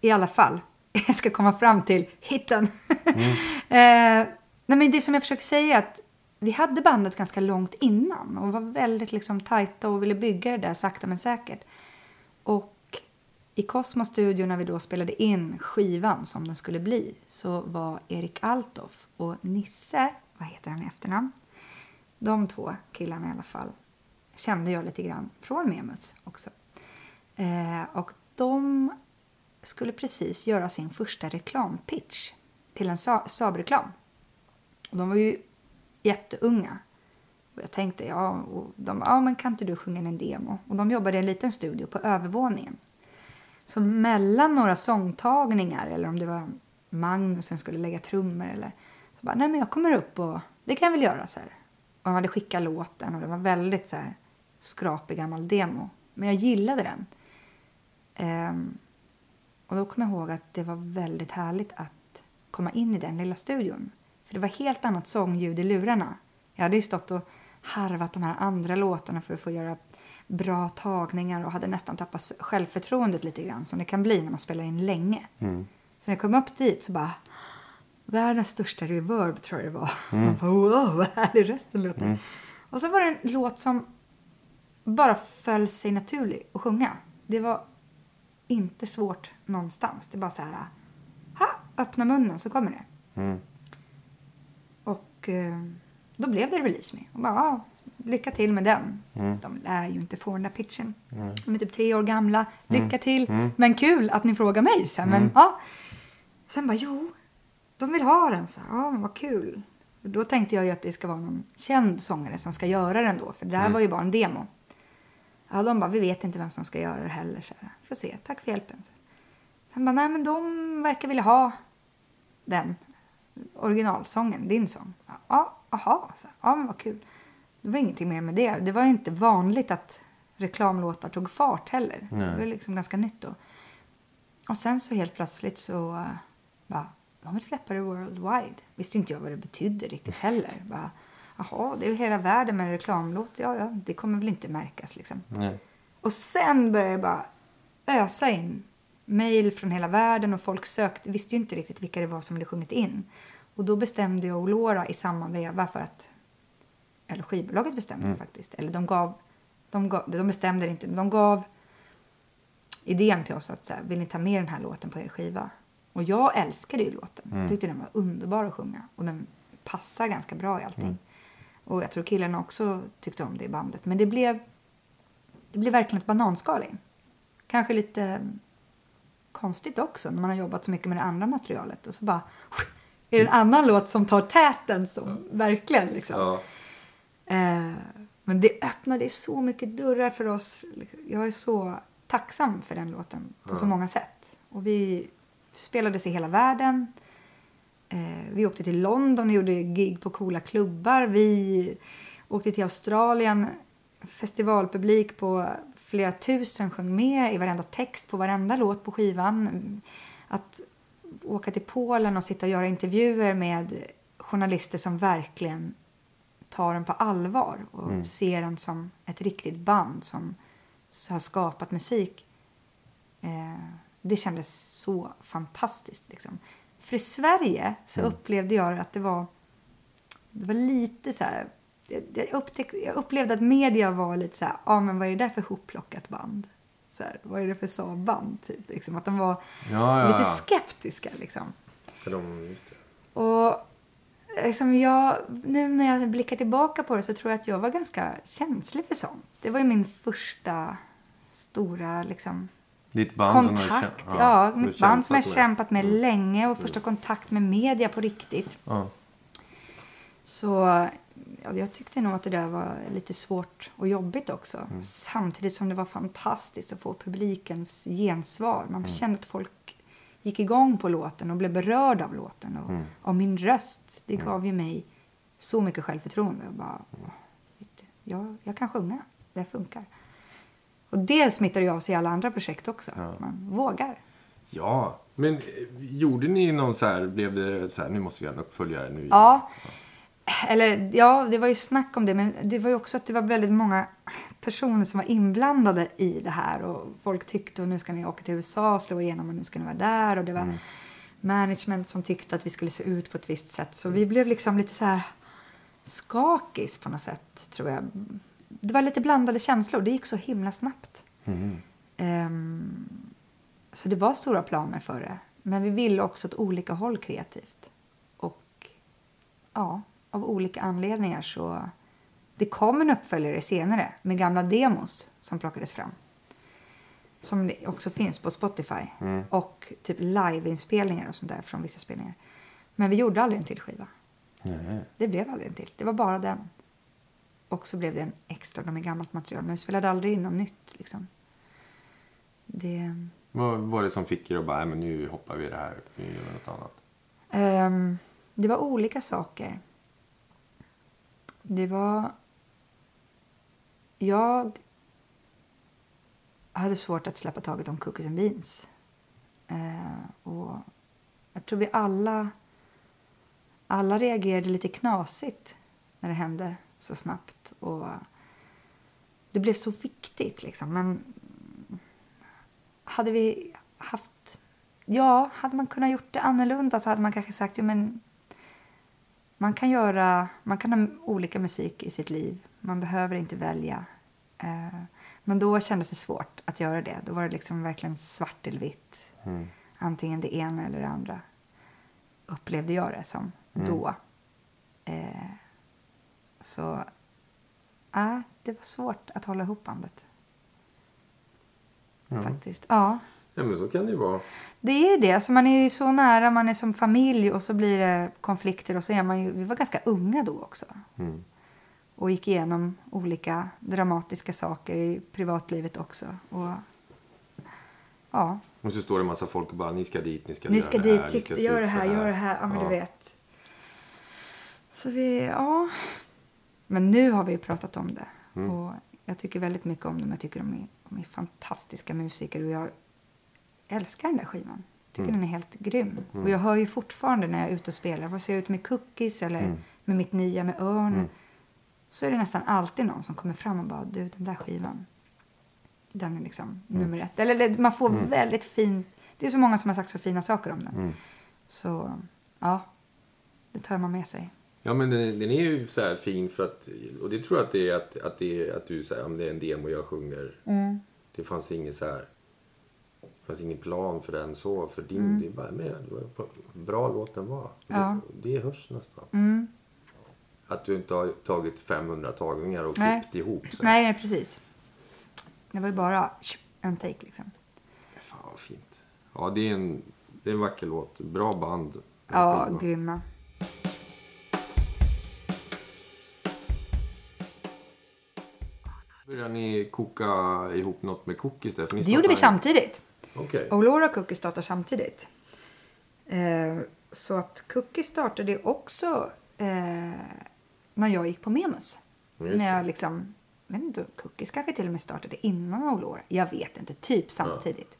i alla fall. Jag ska komma fram till hitten. Mm. eh, nej, men det som jag försöker säga är att vi hade bandet ganska långt innan och var väldigt liksom tajta och ville bygga det där sakta men säkert. Och i Cosmos studio när vi då spelade in skivan som den skulle bli så var Erik Altoff och Nisse, vad heter han i efternamn? De två killarna i alla fall kände jag lite grann från Memus också. Eh, och de skulle precis göra sin första reklampitch till en Saab-reklam. de var ju jätteunga. Och jag tänkte, ja, och de, ja, men kan inte du sjunga en demo? Och de jobbade i en liten studio på övervåningen. Så mellan några sångtagningar, eller om det var Magnus som skulle lägga trummor eller så bara, nej men jag kommer upp och det kan jag väl göra så här. Och de hade skickat låten och det var väldigt så här skrapig gammal demo. Men jag gillade den. Um, och då kom jag ihåg att det var väldigt härligt att komma in i den lilla studion. För det var helt annat sångljud i lurarna. Jag hade ju stått och harvat de här andra låtarna för att få göra bra tagningar och hade nästan tappat självförtroendet lite grann som det kan bli när man spelar in länge. Mm. Så när jag kom upp dit så bara världens största reverb tror jag det var. Mm. bara, wow, vad härlig rösten låter. Mm. Och så var det en låt som bara föll sig naturlig att sjunga. Det var inte svårt någonstans. Det bara så här, ha, öppna munnen så kommer det. Mm. Och eh, då blev det Release Me. Och bara, lycka till med den. Mm. De lär ju inte få den där pitchen. Mm. De är typ tre år gamla. Lycka mm. till. Mm. Men kul att ni frågar mig sen. Men mm. ja. Sen bara, jo, de vill ha den. Så, ja, men vad kul. Och då tänkte jag ju att det ska vara någon känd sångare som ska göra den då. För det här var ju bara en demo. Ja, de bara, vi vet inte vem som ska göra det heller. Så här. Får se, tack för hjälpen. Så. Han bara, nej men de verkar vilja ha den originalsången, din sång. Ja, aha, så. ja men vad kul. Det var ingenting mer med det. Det var inte vanligt att reklamlåtar tog fart heller. Nej. Det var liksom ganska nytt då. Och sen så helt plötsligt så uh, bara, de vill släppa det worldwide. Visste inte jag vad det betydde riktigt heller. Bara, Jaha, det är hela världen med en reklamlåt. Ja, ja, det kommer väl inte märkas liksom. Nej. Och sen började det bara ösa in mejl från hela världen och folk sökte, visste ju inte riktigt vilka det var som hade sjungit in. Och då bestämde jag och Laura i samma veva för att, eller skivbolaget bestämde mm. faktiskt, eller de gav, de gav, de bestämde inte, de gav idén till oss att så här, vill ni ta med den här låten på er skiva? Och jag älskade ju låten, mm. jag tyckte den var underbar att sjunga och den passar ganska bra i allting. Mm. Och jag tror killarna också tyckte om det i bandet. Men det blev, det blev verkligen ett bananskal in. Kanske lite konstigt också när man har jobbat så mycket med det andra materialet. Och så bara är det en annan låt som tar täten som ja. verkligen liksom. Ja. Eh, men det öppnade så mycket dörrar för oss. Jag är så tacksam för den låten på så många sätt. Och vi spelades i hela världen. Eh, vi åkte till London och gjorde gig på coola klubbar. Vi åkte till Australien. Festivalpublik på flera tusen sjöng med i varenda text på varenda låt på skivan. Att åka till Polen och sitta och göra intervjuer med journalister som verkligen tar en på allvar och Mm. ser en som ett riktigt band som har skapat musik. Eh, det kändes så fantastiskt. Liksom. För i Sverige så Mm. upplevde jag att det var, det var lite så här... Jag, upptäck, jag upplevde att media var lite så här, ja ah, men vad är det där för hopplockat band? Så här, vad är det för Saab-band? Typ, liksom. Att de var Ja, ja, lite ja. skeptiska liksom. För de, just det. Och liksom jag, nu när jag blickar tillbaka på det så tror jag att jag var ganska känslig för sånt. Det var ju min första stora liksom, Ditt band som kontakt. käm- Ja, har mitt band som jag kämpat kämpat med Mm. länge och första kontakt med media på riktigt. Ja. Så ja, jag tyckte nog att det där var lite svårt och jobbigt också. Mm. Samtidigt som det var fantastiskt att få publikens gensvar. Man Mm. kände att folk gick igång på låten och blev berörda av låten. Och, Mm. och min röst, det gav ju mig så mycket självförtroende. Och bara, jag, jag kan sjunga, det funkar. Och det smittar ju av sig i alla andra projekt också. Ja. Man vågar. ja, men eh, gjorde ni någon så här, blev det så här, nu måste vi göra en uppföljare nu? Ja. Eller ja, det var ju snack om det. Men det var ju också att det var väldigt många personer som var inblandade i det här. Och folk tyckte och nu ska ni åka till USA och slå igenom och nu ska ni vara där. Och det var management som tyckte att vi skulle se ut på ett visst sätt. Så vi blev liksom lite så här skakis på något sätt, tror jag. Det var lite blandade känslor. Det gick så himla snabbt. Mm. Ehm, så det var stora planer för det. Men vi ville också åt olika håll kreativt. Och ja, av olika anledningar så... Det kom en uppföljare senare med gamla demos som plockades fram. Som också finns på Spotify. Mm. Och typ liveinspelningar och sånt där från vissa spelningar. Men vi gjorde aldrig en till skiva. Nej. Det blev aldrig en till. Det var bara den. Och så blev det en extra med gammalt material. Men vi spelade aldrig in något nytt liksom. Det... Vad var det som fick er att bara, men nu hoppar vi i det här, nu gör vi något annat? Ehm, det var olika saker. Det var... Jag hade svårt att släppa taget om Cookies and Beans. Eh, och jag tror vi alla... Alla reagerade lite knasigt när det hände så snabbt. Och det blev så viktigt liksom. Men hade vi haft... Ja, hade man kunnat gjort det annorlunda så hade man kanske sagt jo, men man kan göra... Man kan ha olika musik i sitt liv. Man behöver inte välja. Eh, men då kändes det svårt att göra det. Då var det liksom verkligen svart eller vitt. Mm. Antingen det ena eller det andra. Upplevde jag det som då. Eh, så... Ja, det var svårt att hålla ihop bandet. Ja. Faktiskt. Ja. Ja, men så kan det ju vara. Det är det. Alltså man är ju så nära, man är som familj och så blir det konflikter och så är man ju, vi var ganska unga då också. Mm. Och gick igenom olika dramatiska saker i privatlivet också. Och ja, Och så står det en massa folk och bara, ni ska dit, ni ska ni göra ska det dit, här, ni ska se gör det här, gör det här, ja men Ja. du vet. Så vi, ja. Men nu har vi ju pratat om det. Mm. Och jag tycker väldigt mycket om dem. Jag tycker de är, de är fantastiska musiker och jag älskar den där skivan. Tycker Mm. den är helt grym. Och jag hör ju fortfarande när jag är ute och spelar, vad ser jag ut med Cookies eller Mm. med mitt nya med Örn. Mm. Så är det nästan alltid någon som kommer fram och bara, du den där skivan. Den är liksom Mm. nummer ett. Eller man får väldigt fin, det är så många som har sagt så fina saker om den. Mm. Så ja, det tar man med sig. Ja, men den, den är ju så här fin för att, och det tror jag att det är att, att, det är, att du säger, om det är en demo jag sjunger. Mm. Det fanns ingen så här, fanns ingen plan för den så, för din, Mm. det är bara med. Bra låt den var. Ja. Det, det hörs nästan. Mm. Att du inte har tagit 500 tagningar och Nej. klippt ihop. Så. Nej, precis. Det var ju bara en take liksom. Fan vad fint. Ja, det är en, det är en vacker låt. Bra band. Ja, Skiva. grymma. Började ni koka ihop något med cookies där? Det gjorde vi startade- samtidigt. Okej. Och Laura Cookie startade samtidigt. Eh, så att Cookie startade också eh, när jag gick på Memus. När jag liksom, vet inte, Cookies kanske till och med startade innan Aurora. Jag vet inte, typ samtidigt.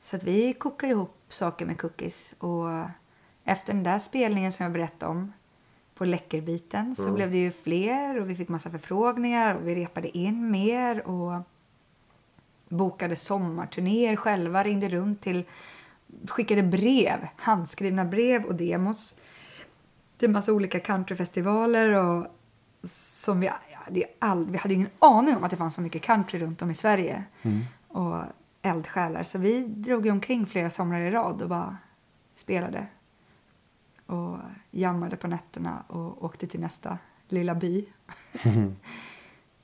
Så att vi kokade ihop saker med Cookies. Och efter den där spelningen som jag berättade om på Läckerbiten så blev det ju fler och vi fick massa förfrågningar och vi repade in mer och bokade sommarturnéer själva, ringde runt till, skickade brev, handskrivna brev och demos till massa olika countryfestivaler och som vi, är all, vi hade ingen aning om att det fanns så mycket country runt om i Sverige och eldsjälar. Så vi drog omkring flera somrar i rad och bara spelade och jammade på nätterna och åkte till nästa lilla by.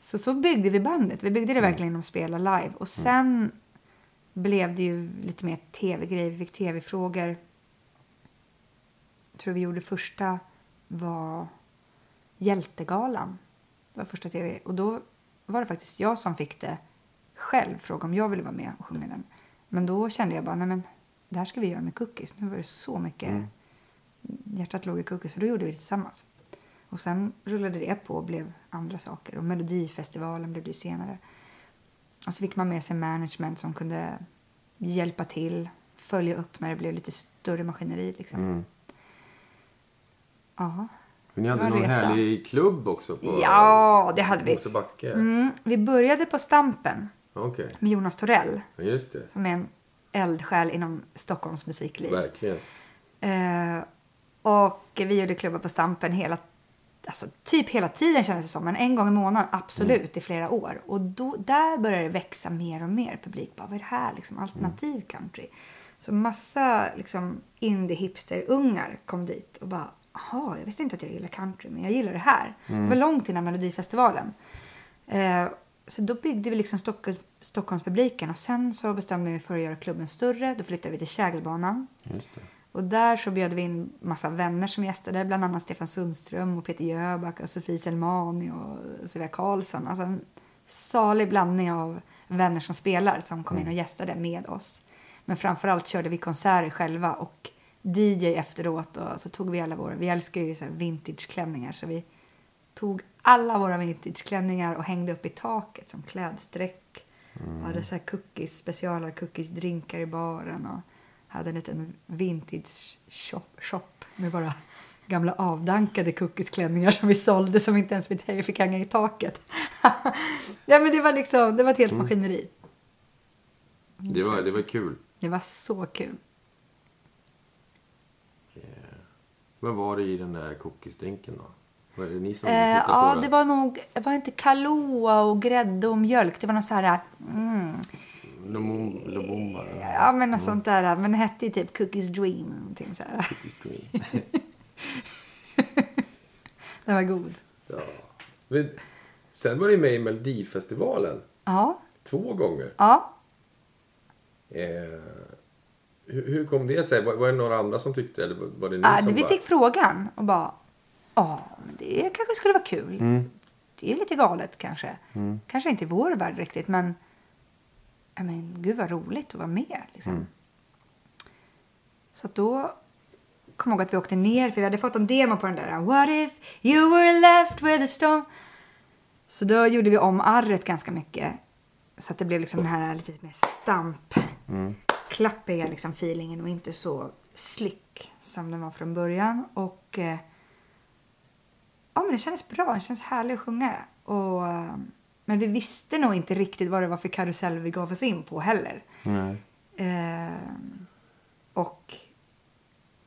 så så byggde vi bandet. Vi byggde det verkligen genom att spela live. Och sen blev det ju lite mer tv-grejer. Vi fick tv-frågor. Jag tror vi gjorde första var Hjältegalan. Det var första tv. Och då var det faktiskt jag som fick det själv. Fråga om jag ville vara med och sjunga den. Men då kände jag bara, nej men det här ska vi göra med Cookies. Nu var det så mycket hjärtat låg i Cookies och då gjorde vi det tillsammans. Och sen rullade det på och blev andra saker. Och Melodifestivalen blev det senare. Och så fick man med sig management som kunde hjälpa till, följa upp när det blev lite större maskineri. Liksom. Mm. Ja. För ni hade någon resa. härlig klubb också på ja, det hade vi. Mm, vi började på Stampen Okej, med Jonas Torell ja, just det. som är en eldsjäl inom Stockholms musikliv. Verkligen. Eh, och vi gjorde klubbar på Stampen hela, alltså typ hela tiden kändes det som. Men en gång i månaden, absolut, i flera år. Och då, där började det växa mer och mer publik. Bara, vad är det här? Liksom, alternativ country. Så massa liksom, indie-hipster-ungar kom dit och bara, jaha, jag visste inte att jag gillar country, men jag gillar det här. Det var långt innan Melodifestivalen. Eh, så då byggde vi liksom Stockholms, Stockholmspubliken och sen så bestämde vi för att göra klubben större. Då flyttade vi till Kägelbanan. Just det. Och där så bjöd vi in massa vänner som gästade, bland annat Stefan Sundström och Peter Jöback och Sofie Selmani och Sylvia Karlsson. Alltså en salig blandning av vänner som spelar som kom in och gästade med oss. Men framförallt körde vi konserter själva och DJ efteråt och så tog vi alla våra, vi älskar ju så vintageklänningar så vi tog alla våra vintageklänningar och hängde upp i taket som klädsträck. Och hade så här cookies, speciala cookies, drinkar i baren och hade en liten vintage shop, shop med våra gamla avdankade cookiesklänningar som vi sålde som inte ens vi fick hänga i taket. ja, men det var liksom, det var ett helt maskineri. Det var, det var kul. Det var så kul. Vad var det i den där cookiesdrinken då? Var det ni som Eh, ja, det var nog, det var inte Kahlua och grädde och mjölk. Det var något så här, mm, Lomomba? ja men något sånt där. Men det hette ju typ Cookies Dream. Någonting så här. Den var god. ja. Men, sen var ni med i Melodifestivalen Ja, två gånger. ja. Eh, hur, hur kom det sig? Var, var det några andra som tyckte eller var det ni ja som vi bara... fick frågan och bara, ja, men det kanske skulle vara kul. Mm. Det är lite galet kanske. Kanske inte i vår värld riktigt, men, men gud vad roligt att vara med. Liksom. Mm. Så då kom jag ihåg att vi åkte ner, för vi hade fått en demo på den där What if you were left with a stone Så då gjorde vi om arret ganska mycket. Så att det blev liksom den här lite mer stamp, klappiga liksom feelingen och inte så slick som den var från början. Och eh, ja, men det kändes bra, det kändes härligt att sjunga. Och, eh, men vi visste nog inte riktigt vad det var för karusell vi gav oss in på heller. Eh, och,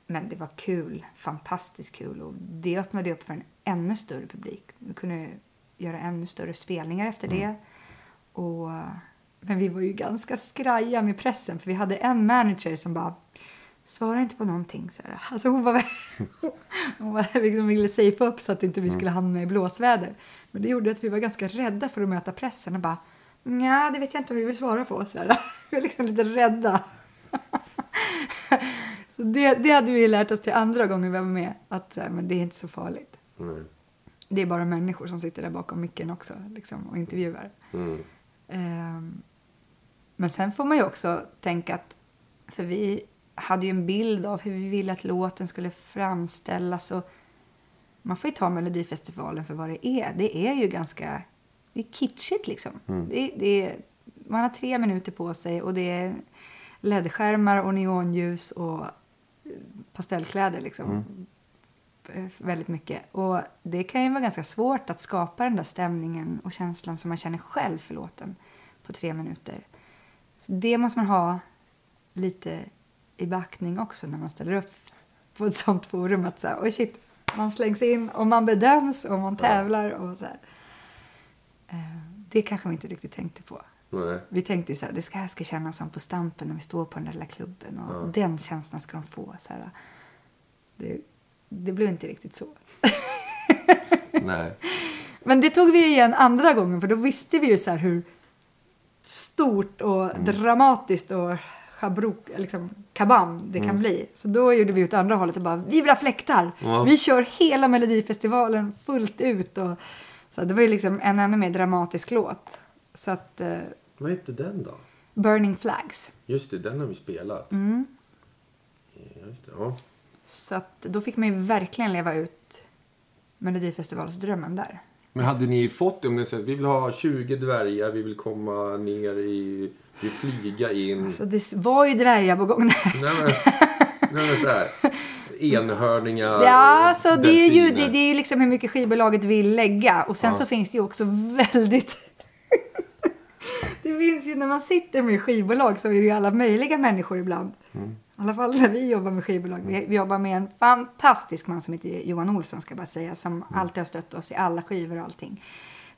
men det var kul, fantastiskt kul. Och det öppnade upp för en ännu större publik. Vi kunde göra ännu större spelningar efter det. Och, men vi var ju ganska skraja med pressen för vi hade en manager som bara Svara inte på någonting. Så här. Alltså hon var, hon var liksom ville safea upp så att inte vi skulle hamna i blåsväder. Men det gjorde att vi var ganska rädda för att möta pressen och bara Ja, det vet jag inte om vi vill svara på. Så här. Vi var liksom lite rädda. så det, det hade vi lärt oss till andra gånger vi var med. Att här, men det är inte så farligt. Nej. Det är bara människor som sitter där bakom micken också liksom, och intervjuar. Mm. Ehm, men sen får man ju också tänka att, för vi hade ju en bild av hur vi ville att låten skulle framställas. Och man får ju ta Melodifestivalen för vad det är. Det är ju ganska det är kitschigt liksom. Det, det är, man har tre minuter på sig och det är ledskärmar och neonljus och pastellkläder liksom. Eh, Väldigt mycket. Och det kan ju vara ganska svårt att skapa den där stämningen och känslan som man känner själv för låten på tre minuter. Så det måste man ha lite i backning också när man ställer upp på ett sånt forum. Att så här, oj shit, man slängs in och man bedöms och man tävlar och så här. Eh, Det kanske vi inte riktigt tänkte på. Nej. Vi tänkte så här, det ska, här ska kännas som på Stampen när vi står på den där lilla klubben. Och Den känslan ska de få. Så här. Det, det blev inte riktigt så. Nej. Men det tog vi igen andra gången för då visste vi ju så hur stort och dramatiskt och chabrok, liksom kabam det kan bli. Så då gjorde vi åt andra hållet och bara, vi vill ha fläktar! Ja. Vi kör hela Melodifestivalen fullt ut. Och, så det var ju liksom en ännu mer dramatisk låt. Så att, eh, Vad hette den då? Burning Flags. Just det, den har vi spelat. Mm. Ja, Just det, ja. Så att då fick man ju verkligen leva ut Melodifestivalsdrömmen där. Men hade ni fått det om ni sagt vi vill ha 20 dvärgar, vi vill komma ner i, vi flyga in. Så det var ju dvärgar på gång. Nej men, nej, men så här. Enhörningar Ja, och så det är ju det, det är liksom hur mycket skivbolaget vill lägga. Och sen Ja. så finns det ju också väldigt... det finns ju när man sitter med skivbolag så är det ju alla möjliga människor ibland. Mm. I alla fall när vi jobbar med skivbolag. Vi, vi jobbar med en fantastisk man som heter Johan Olsson ska jag bara säga. Som Mm. alltid har stött oss i alla skivor och allting.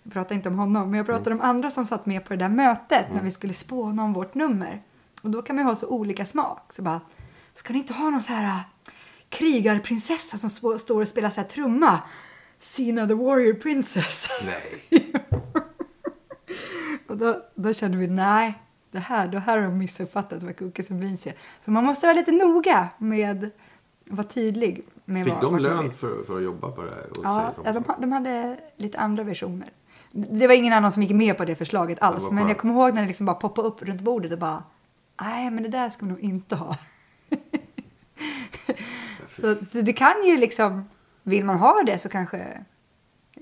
Jag pratar inte om honom, men jag pratar Mm. om andra som satt med på det där mötet när vi skulle spåna om vårt nummer. Och då kan man ju ha så olika smak. Så bara, ska ni inte ha någon så här äh, krigarprinsessa som står och spelar så här trumma? Sina the Warrior Princess. Nej. Och då, då kände vi, nej, det här, det här har de missuppfattat vad Cookies and Beans är. För man måste vara lite noga med vara tydlig. Med Fick vad, de lön för, för att jobba på det här? Ja, ja de- de, ha- de hade lite andra versioner. Det var ingen annan som gick med på det förslaget alls. men jag kommer ihåg när det liksom bara poppade upp runt bordet och bara, nej men det där ska vi nog inte ha. så, så det kan ju liksom, vill man ha det så kanske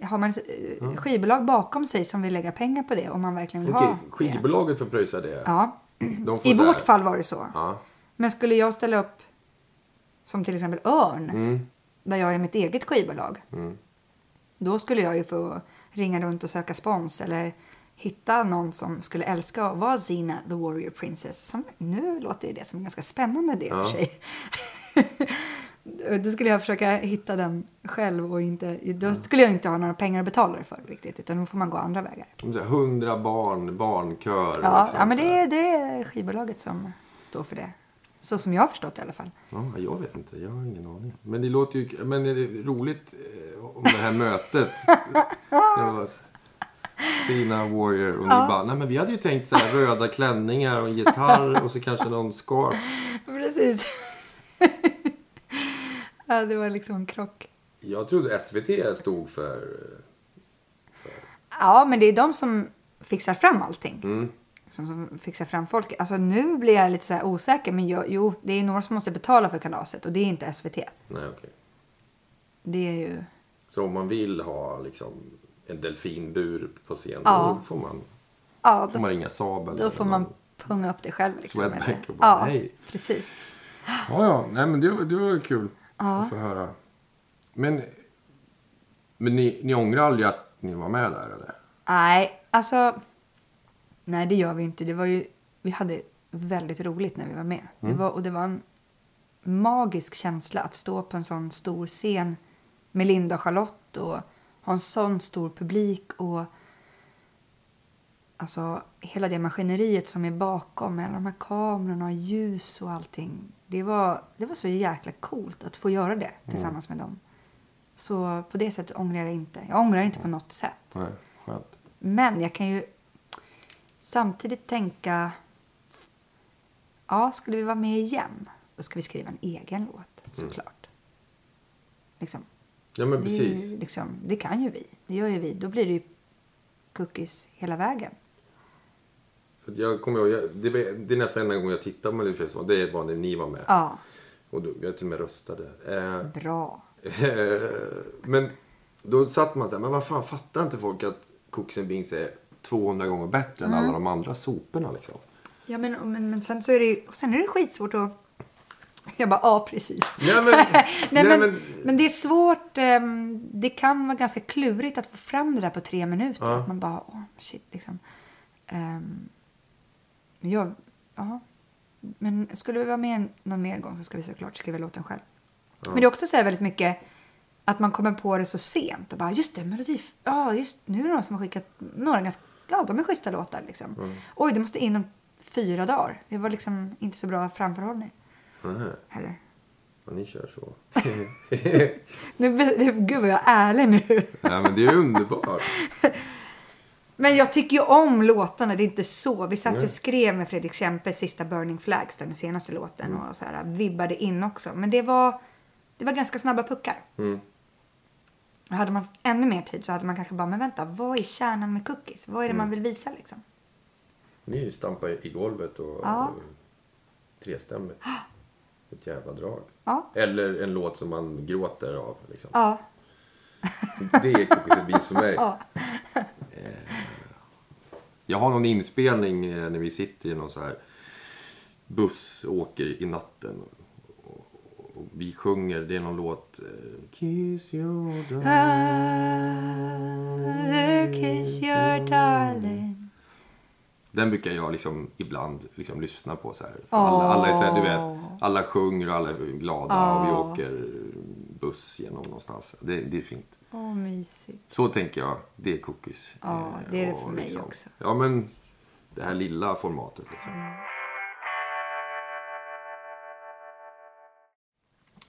har man ett skivbolag bakom sig som vill lägga pengar på det om man verkligen vill Okej, ha det. skivbolaget får pröjsa det? Ja, De får i så här- vårt fall var det så. Ja. Men skulle jag ställa upp som till exempel Örn, Mm. där jag är mitt eget skivbolag. Mm. Då skulle jag ju få ringa runt och söka spons eller hitta någon som skulle älska att vara Zina the Warrior Princess. Som, nu låter ju det som en ganska spännande idé för sig. Då skulle jag försöka hitta den själv och inte, då skulle jag inte ha några pengar att betala det för riktigt. Utan då får man gå andra vägar. Hundra barn, barnkör. Ja, liksom, ja men det, det är skivbolaget som står för det. Så som jag har förstått det i alla fall. Ja, jag vet inte, jag har ingen aning. Men det låter ju men det är roligt eh, om det här mötet. Det Fina Warrior och ni bara, nej men vi hade ju tänkt så här röda klänningar och en gitarr och så kanske någon scarf. Precis. Ja, det var liksom en krock. Jag trodde SVT stod för... Ja, men det är de som fixar fram allting. Mm. Som, som fixar fram folk. Alltså nu blir jag lite så här osäker. Men jag, jo, det är några som måste betala för kalaset. Och det är inte SVT. Nej, okej. Det är ju... Så om man vill ha liksom en delfinbur på scen, Ja. då får man, Ja, får då, man ringa Saab eller då får man punga upp det själv. Liksom, Swedbank eller- och bara, ja, "Hej." precis. Ja, ja. Nej, men det, var- det var kul Ja. att få höra. Men, men ni, ni ångrar aldrig att ni var med där, eller? Nej, alltså... Nej, det gör vi inte. Det var ju, vi hade väldigt roligt när vi var med. Mm. Det var, och det var en magisk känsla att stå på en sån stor scen med Linda och Charlotte och ha en sån stor publik och alltså hela det maskineriet som är bakom med alla de här kamerorna och ljus och allting. Det var, det var så jäkla coolt att få göra det tillsammans med dem. Så på det sättet ångrar jag inte. Jag ångrar inte på något sätt. Nej, skönt. Men jag kan ju samtidigt tänka... Ja, skulle vi vara med igen, då ska vi skriva en egen låt, såklart. Liksom. Ja, men precis. liksom, det kan ju vi. Det gör ju vi. Då blir det ju cookies hela vägen. Jag kommer ihåg, jag, det, det är nästan enda gången jag tittar på Melodifestivalen. Det var när ni var med. Ja, Och då, jag till och med röstade. Eh, bra. men då satt man så här, men vad fan fattar inte folk att Cookies and Beans är 200 gånger bättre än alla de andra soporna liksom? Ja, men, men, men sen så är det, och sen är det skitsvårt att... Jag bara, ja precis. Ja, men, Nej, men, men- men det är svårt. ehm, det kan vara ganska klurigt att få fram det där på tre minuter. Ja. Att man bara, åh shit liksom. Um, jag, ja. Men skulle vi vara med någon mer gång så ska vi såklart skriva låten själv. Men det är också så här väldigt mycket att man kommer på det så sent och bara just det, melodi, ja just nu är det någon som har skickat några ganska, ja de är schyssta låtar liksom. Mm. Oj, det måste in om fyra dagar. Det var liksom inte så bra framförhållning Nähä, heller. ja, ni kör så. Nu, gud vad jag är ärlig nu. ja, men det är underbart. Men jag tycker ju om låtarna, det är inte så. Vi satt ju och skrev med Fredrik Kempe sista Burning Flags, den senaste låten. Och så här, vibbade in också. Men det var, det var ganska snabba puckar. Mm. Hade man ännu mer tid så hade man kanske bara, men vänta, vad är kärnan med cookies? Vad är det man vill visa liksom? Ni stampar i golvet och, Ja. trestämmigt. Ett jävla drag. Ja. Eller en låt som man gråter av. Liksom. Ja. Det är Cookies för mig. Ja. Eh, Jag har någon inspelning eh, när vi sitter i någon så här buss och åker i natten. Och, vi sjunger, det är någon låt. eh, Kiss your Father, kiss your darling. Den brukar jag liksom ibland liksom lyssna på så här. Alla, alla är så här, du vet, alla sjunger och alla är glada och vi åker buss genom någonstans. Det, det är fint. Åh, mysigt. Så tänker jag, det är cookies. Ja, Eh, det är det och för mig också. Ja, men det här lilla formatet liksom.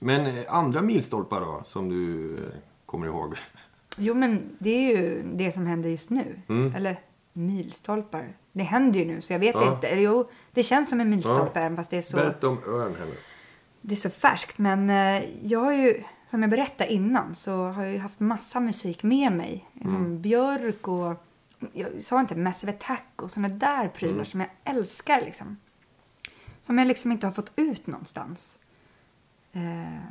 Men eh, andra milstolpar då, som du eh, kommer ihåg? Jo, men det är ju det som händer just nu. Mm. Eller milstolpar. Det händer ju nu, så jag vet Ja. inte. Jo, det känns som en milstolpe, även fast det är så... Berätta om ön henne. det är så färskt. Men eh, jag har ju, som jag berättade innan, så har jag ju haft massa musik med mig. Som Björk och, jag sa inte Massive Attack och såna där prylar som jag älskar liksom. Som jag liksom inte har fått ut någonstans. Eh,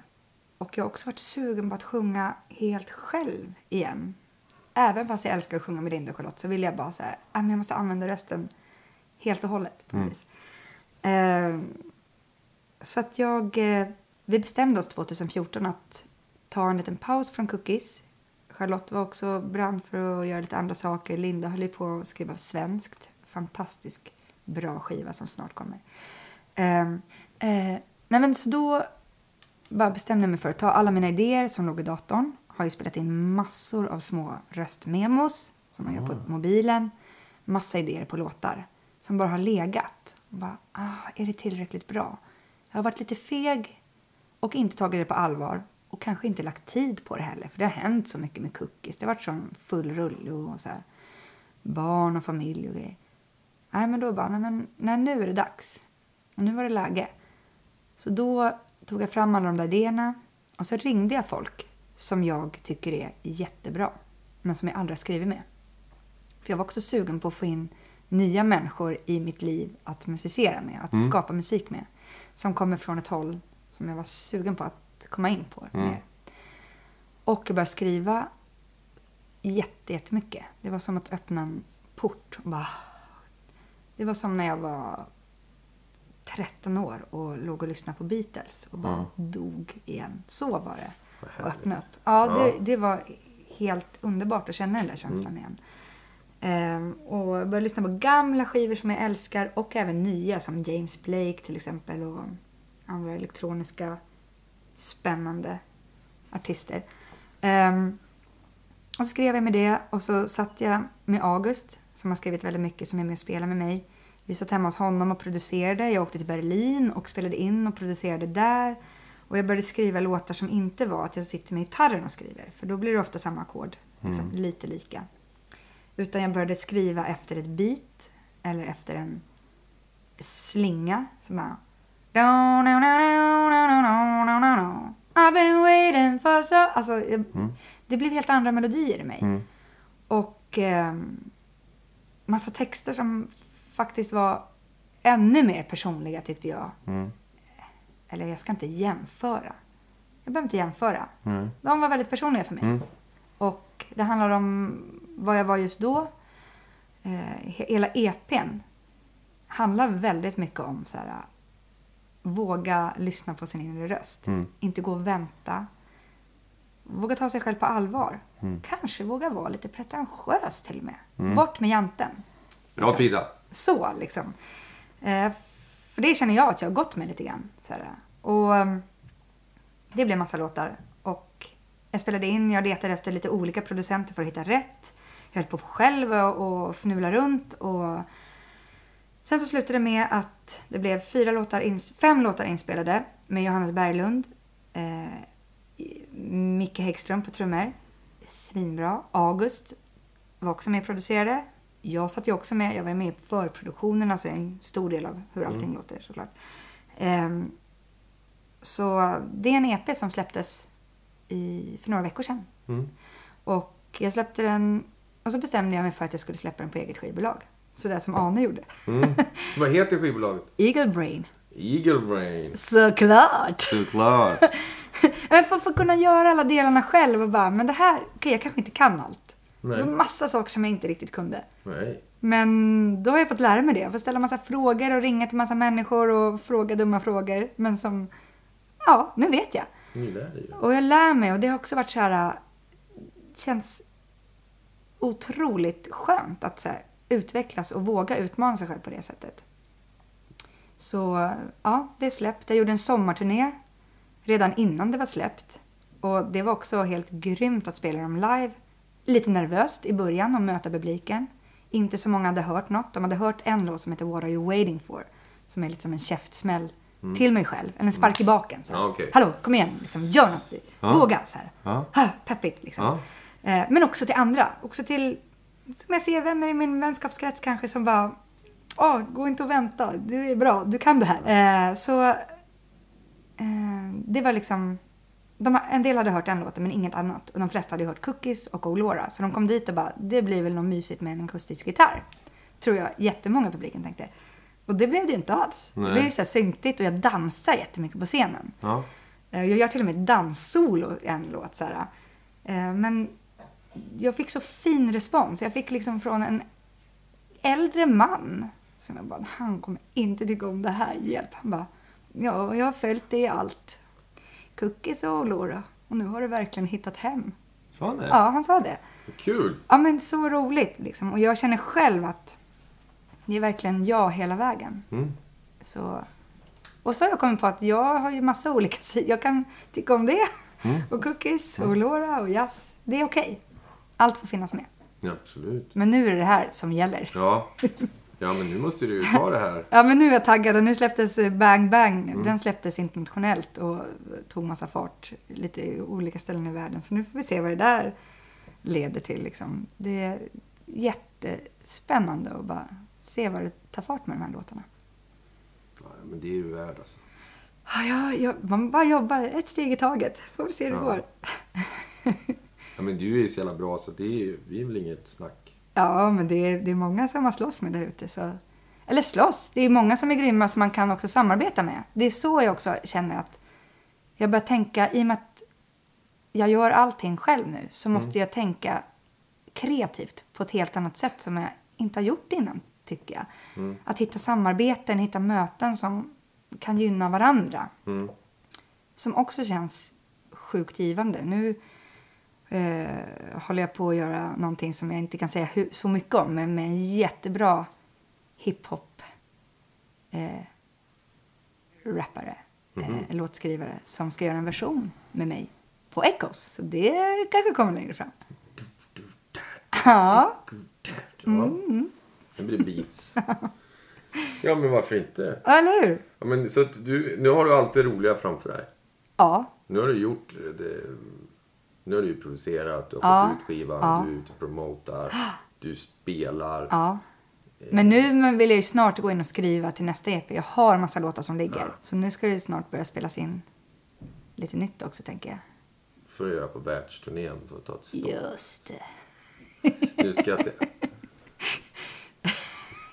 och jag har också varit sugen på att sjunga helt själv igen. Även fast jag älskar att sjunga med Linda och Charlotte så vill jag bara så här, "Ah, jag måste använda rösten helt och hållet på vis. Eh, så att jag, eh, vi bestämde oss 2014 att ta en liten paus från cookies. Charlotte var också brann för att göra lite andra saker. Linda höll ju på att skriva svenskt. Fantastisk bra skiva som snart kommer. Eh, eh, nej men så då bara bestämde jag mig för att ta alla mina idéer som låg i datorn. Har ju spelat in massor av små röstmemos som man gör på mobilen. Massa idéer på låtar som bara har legat. Och bara, ah, är det tillräckligt bra? Jag har varit lite feg och inte tagit det på allvar. Och kanske inte lagt tid på det heller. För det har hänt så mycket med cookies. Det har varit sån full rulle och så här. Barn och familj och grejer. Nej, men då bara, nej, men, nej, nu är det dags. Och nu var det läge. Så då tog jag fram alla de där idéerna och så ringde jag folk som jag tycker är jättebra, men som jag aldrig har skrivit med. För jag var också sugen på att få in nya människor i mitt liv att musicera med, att skapa musik med. Som kommer från ett håll som jag var sugen på att komma in på mer. Och jag började skriva jätte- jättemycket. Det var som att öppna en port. Bara... Det var som när jag var 13 år och låg och lyssnade på Beatles och bara dog igen. Så var det. Och öppna upp. Ja, det, det var helt underbart att känna den där känslan igen. Ehm, och började lyssna på gamla skivor som jag älskar och även nya som James Blake till exempel och andra elektroniska spännande artister. Ehm, och så skrev jag med det och så satt jag med August som har skrivit väldigt mycket som är med och spelar med mig. Vi satt hemma hos honom och producerade. Jag åkte till Berlin och spelade in och producerade där. Och jag började skriva låtar som inte var att jag sitter med gitarren och skriver. För då blir det ofta samma ackord. Liksom, Lite lika. Utan jag började skriva efter ett beat. Eller efter en slinga. Som bara... I've been waiting for so... Alltså, jag, det blev helt andra melodier i mig. Och eh, massa texter som faktiskt var ännu mer personliga tyckte jag. Mm. Eller jag ska inte jämföra. Jag behöver inte jämföra. Mm. De var väldigt personliga för mig. Mm. Och det handlar om vad jag var just då. Eh, he- hela EPn handlar väldigt mycket om så här, våga lyssna på sin inre röst. Mm. Inte gå och vänta. Våga ta sig själv på allvar. Mm. Kanske våga vara lite pretentiös till och med. Bort med janten. Bra Frida. Så liksom. Eh, för det känner jag att jag har gått med lite grann. Så här. Och ehm, det blev massa låtar. Och jag spelade in, jag letade efter lite olika producenter för att hitta rätt. Jag höll på själv och, och fnula runt. Och sen så slutade det med att det blev fyra låtar ins- fem låtar inspelade med Johannes Berglund. Eh, Micke Häggström på trummor. Svinbra. August var också med och producerade. Jag satt ju också med. Jag var med i förproduktionen, alltså en stor del av hur allting låter såklart. Ehm, så det är en EP som släpptes i, för några veckor sedan. Mm. Och jag släppte den och så bestämde jag mig för att jag skulle släppa den på eget skivbolag. Sådär som Ane gjorde. Mm. Vad heter skivbolaget? Eagle Brain. Eagle Brain. Såklart! Såklart. Men för, för att kunna göra alla delarna själv och bara, men det här, okej jag kanske inte kan allt. Nej. Det var massa saker som jag inte riktigt kunde. Nej. Men då har jag fått lära mig det. Jag får ställa massa frågor och ringa till massa människor och fråga dumma frågor. Men som, ja, nu vet jag. Ni lär dig. Och jag lär mig och det har också varit så här, känns otroligt skönt att så här, utvecklas och våga utmana sig själv på det sättet. Så ja, det är släppt. Jag gjorde en sommarturné redan innan det var släppt. Och det var också helt grymt att spela dem live. Lite nervöst i början att möta publiken. Inte så många hade hört något. De hade hört en låt som heter What are you waiting for? Som är lite som en käftsmäll till mig själv. Eller en spark i baken. Så här. Ja, okej. Hallå, kom igen, liksom, gör något. Ja. Våga. Så här. Ja. Ha, peppigt liksom. Eh, Men också till andra. Också till, som jag ser vänner i min vänskapskrets kanske som bara, åh, gå inte och vänta, du är bra, du kan det här. Eh, Så eh, det var liksom, de, en del hade hört en låt men inget annat. Och de flesta hade hört Cookies och Olora. Så de kom dit och bara, det blir väl något mysigt med en akustisk gitarr. Tror jag jättemånga i publiken tänkte. Och det blev det ju inte alls. Det Nej. blev ju så här syntigt och jag dansar jättemycket på scenen. Ja. Eh, Jag gör till och med danssolo i en låt. Så här. Eh, Men jag fick så fin respons. Jag fick liksom från en äldre man. Som jag bara, han kommer inte tycka om det här. Hjälp. Han bara, ja, jag har följt det i allt. Cookies och Laura. Och nu har du verkligen hittat hem. Sa han det? Ja, han sa det. Kul. Ja, men så roligt liksom. Och jag känner själv att det är verkligen jag hela vägen. Mm. Så, och så har jag kommit på att jag har ju massa olika sidor. Jag kan tycka om det. Mm. Och cookies och Laura och jazz. Det är okej. Allt får finnas med. Ja, absolut. Men nu är det det här som gäller. Ja. ja, men nu måste du ju ta det här. Ja, men nu är jag taggad och nu släpptes eh, Bang Bang. Mm. Den släpptes internationellt och tog massa fart lite i olika ställen i världen. Så nu får vi se vad det där leder till. Liksom. Det är jättespännande att bara se vad det tar fart med de här låtarna. Ja, men det är du värd alltså. Ja, ja, ja, man bara jobbar ett steg i taget. Får vi se hur det Ja. går. Ja, men du är ju så jävla bra så det är, det är väl inget snack. Ja, men det är, det är många som man slåss med där ute. Så... Eller slåss, det är många som är grymma som man kan också samarbeta med. Det är så jag också känner att jag börjar tänka, i och med att jag gör allting själv nu, så måste jag tänka kreativt på ett helt annat sätt som jag inte har gjort innan, tycker jag. Att hitta samarbeten, hitta möten som kan gynna varandra. Mm. Som också känns sjukt givande. Nu eh, håller jag på att göra någonting som jag inte kan säga hu- så mycket om, men med en jättebra hiphop eh, rappare, eh, låtskrivare, som ska göra en version med mig på Echoes. Så det kanske kommer längre fram. Ja, Ja. Det blir beats. Ja, men varför inte? eller hur? Ja, men, så du, nu har du allt det roliga framför dig. Ja, Nu har du gjort det. Nu har du ju producerat, du har Ja. fått ut skivan, Ja. du är ute och promotar, du spelar. ja. Men nu vill jag ju snart gå in och skriva till nästa EP. Jag har en massa låtar som ligger. Ja. Så nu ska det snart börja spelas in lite nytt också, tänker jag. För att göra på världsturnén för att ta ett stopp. Just det. Nu ska jag.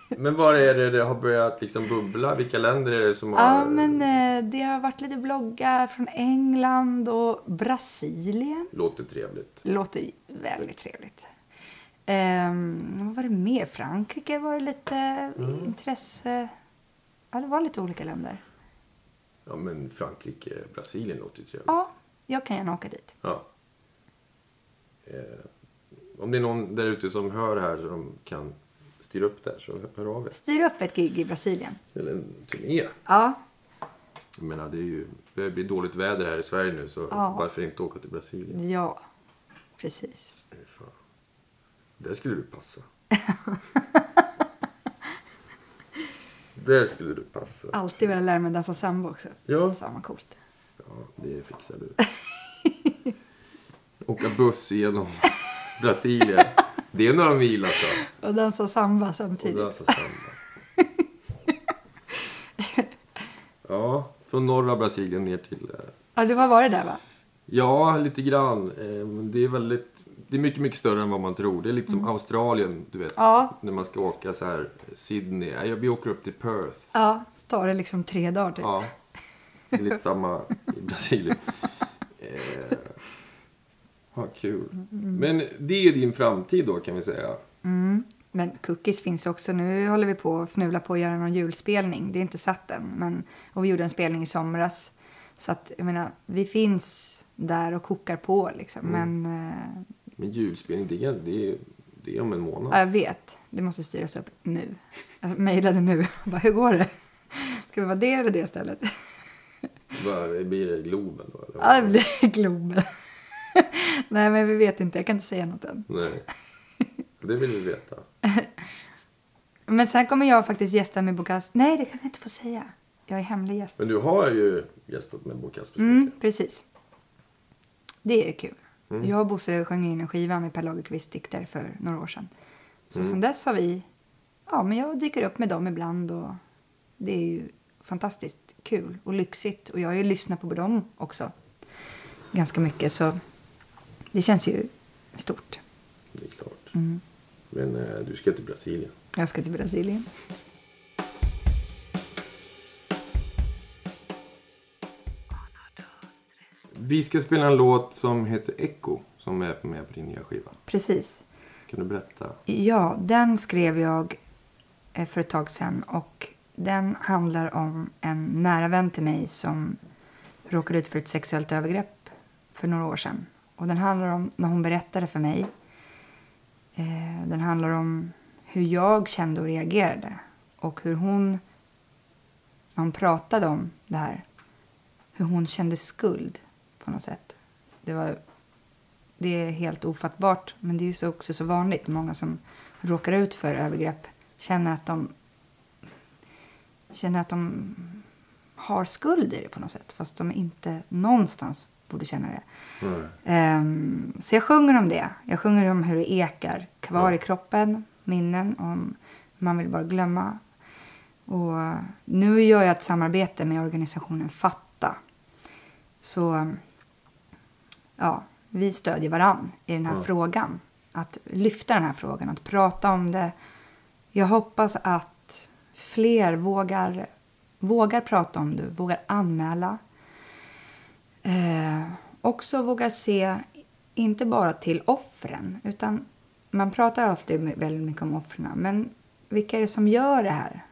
Men var är det det har börjat liksom bubbla? Vilka länder är det som har... Ja, men eh, det har varit lite bloggar från England och Brasilien. Låter trevligt. Låter väldigt trevligt. Ehm, vad var det mer? Frankrike var det lite Mm. intresse. Ja, det var lite olika länder. Ja, men Frankrike, Brasilien låter ju trevligt. Ja, jag kan gärna åka dit. Ja. Eh, om det är någon där ute som hör det här som kan styra upp det här så hör av er. Styr upp ett gig i Brasilien. Eller en turné. Ja, Jag menar, det, är ju, det blir dåligt väder här i Sverige nu så Ja. varför inte åka till Brasilien? ja, precis. Där skulle du passa. Där skulle du passa. Alltid vilja lära mig dansa samba också. Ja. Fan vad coolt. Ja, det fixar du. Åka buss genom Brasilien. Det är några mil alltså. Och dansa samba Och samtidigt. dansa samba. Ja, från norra Brasilien ner till... eh, Ja, du har varit där va? Ja, lite grann. Eh, Det är väldigt... Det är mycket, mycket större än vad man tror. Det är lite som Australien, du vet. Mm. Ja. När man ska åka så här, Sydney. Ja, vi åker upp till Perth. Ja, så tar det liksom tre dagar typ. Ja, det är lite samma i Brasilien. Ja, kul. Men det är din framtid då kan vi säga. Mm. Men cookies finns också. Nu håller vi på att fnula på att göra någon julspelning. Det är inte satt än. Men, och vi gjorde en spelning i somras. Så att, jag menar, vi finns där och kokar på liksom. Men eh, Men julspelning, det är, det är, det är om en månad. ja, jag vet, det måste styras upp nu. Jag mejlade nu. Bara, hur går det? Ska vi vara det eller det stället? Blir det Globen då? Eller? Ja, det blir Globen. Nej, men vi vet inte. Jag kan inte säga något än. Nej, det vill vi veta. Men sen kommer jag faktiskt gästa med Bokas. Nej, det kan jag inte få säga. Jag är hemlig gäst. Men du har ju gästat med Bo Kasper så Mm, precis. Det är kul. Mm. Jag och Bosse sjöng in en skiva med Per Lagerkvists dikter för några år sedan. Så Mm. sen dess har vi... Ja, men jag dyker upp med dem ibland och det är ju fantastiskt kul och lyxigt. Och jag har ju lyssnat på dem också ganska mycket så det känns ju stort. Det är klart. Mm. Men eh, du ska till Brasilien. Jag ska till Brasilien. Vi ska spela en låt som heter Echo som är med på din nya skiva. Precis. Kan du berätta? Ja, den skrev jag eh, för ett tag sedan och den handlar om en nära vän till mig som råkade ut för ett sexuellt övergrepp för några år sedan. Och den handlar om när hon berättade för mig. Eh, den handlar om hur jag kände och reagerade och hur hon, när hon pratade om det här, hur hon kände skuld på något sätt. Det var det är helt ofattbart, men det är ju också så vanligt. Många som råkar ut för övergrepp känner att de känner att de har skuld i det på något sätt, fast de inte någonstans borde känna det. Mm. Ehm, så jag sjunger om det. Jag sjunger om hur det ekar kvar Ja. i kroppen, minnen om man vill bara glömma. Och nu gör jag ett samarbete med organisationen Fatta. Så ja, vi stödjer varann i den här Ja. frågan. Att lyfta den här frågan, att prata om det. Jag hoppas att fler vågar, vågar prata om det, vågar anmäla. Eh, också vågar se, inte bara till offren, utan man pratar ofta väldigt mycket om offren, men vilka är det som gör det här?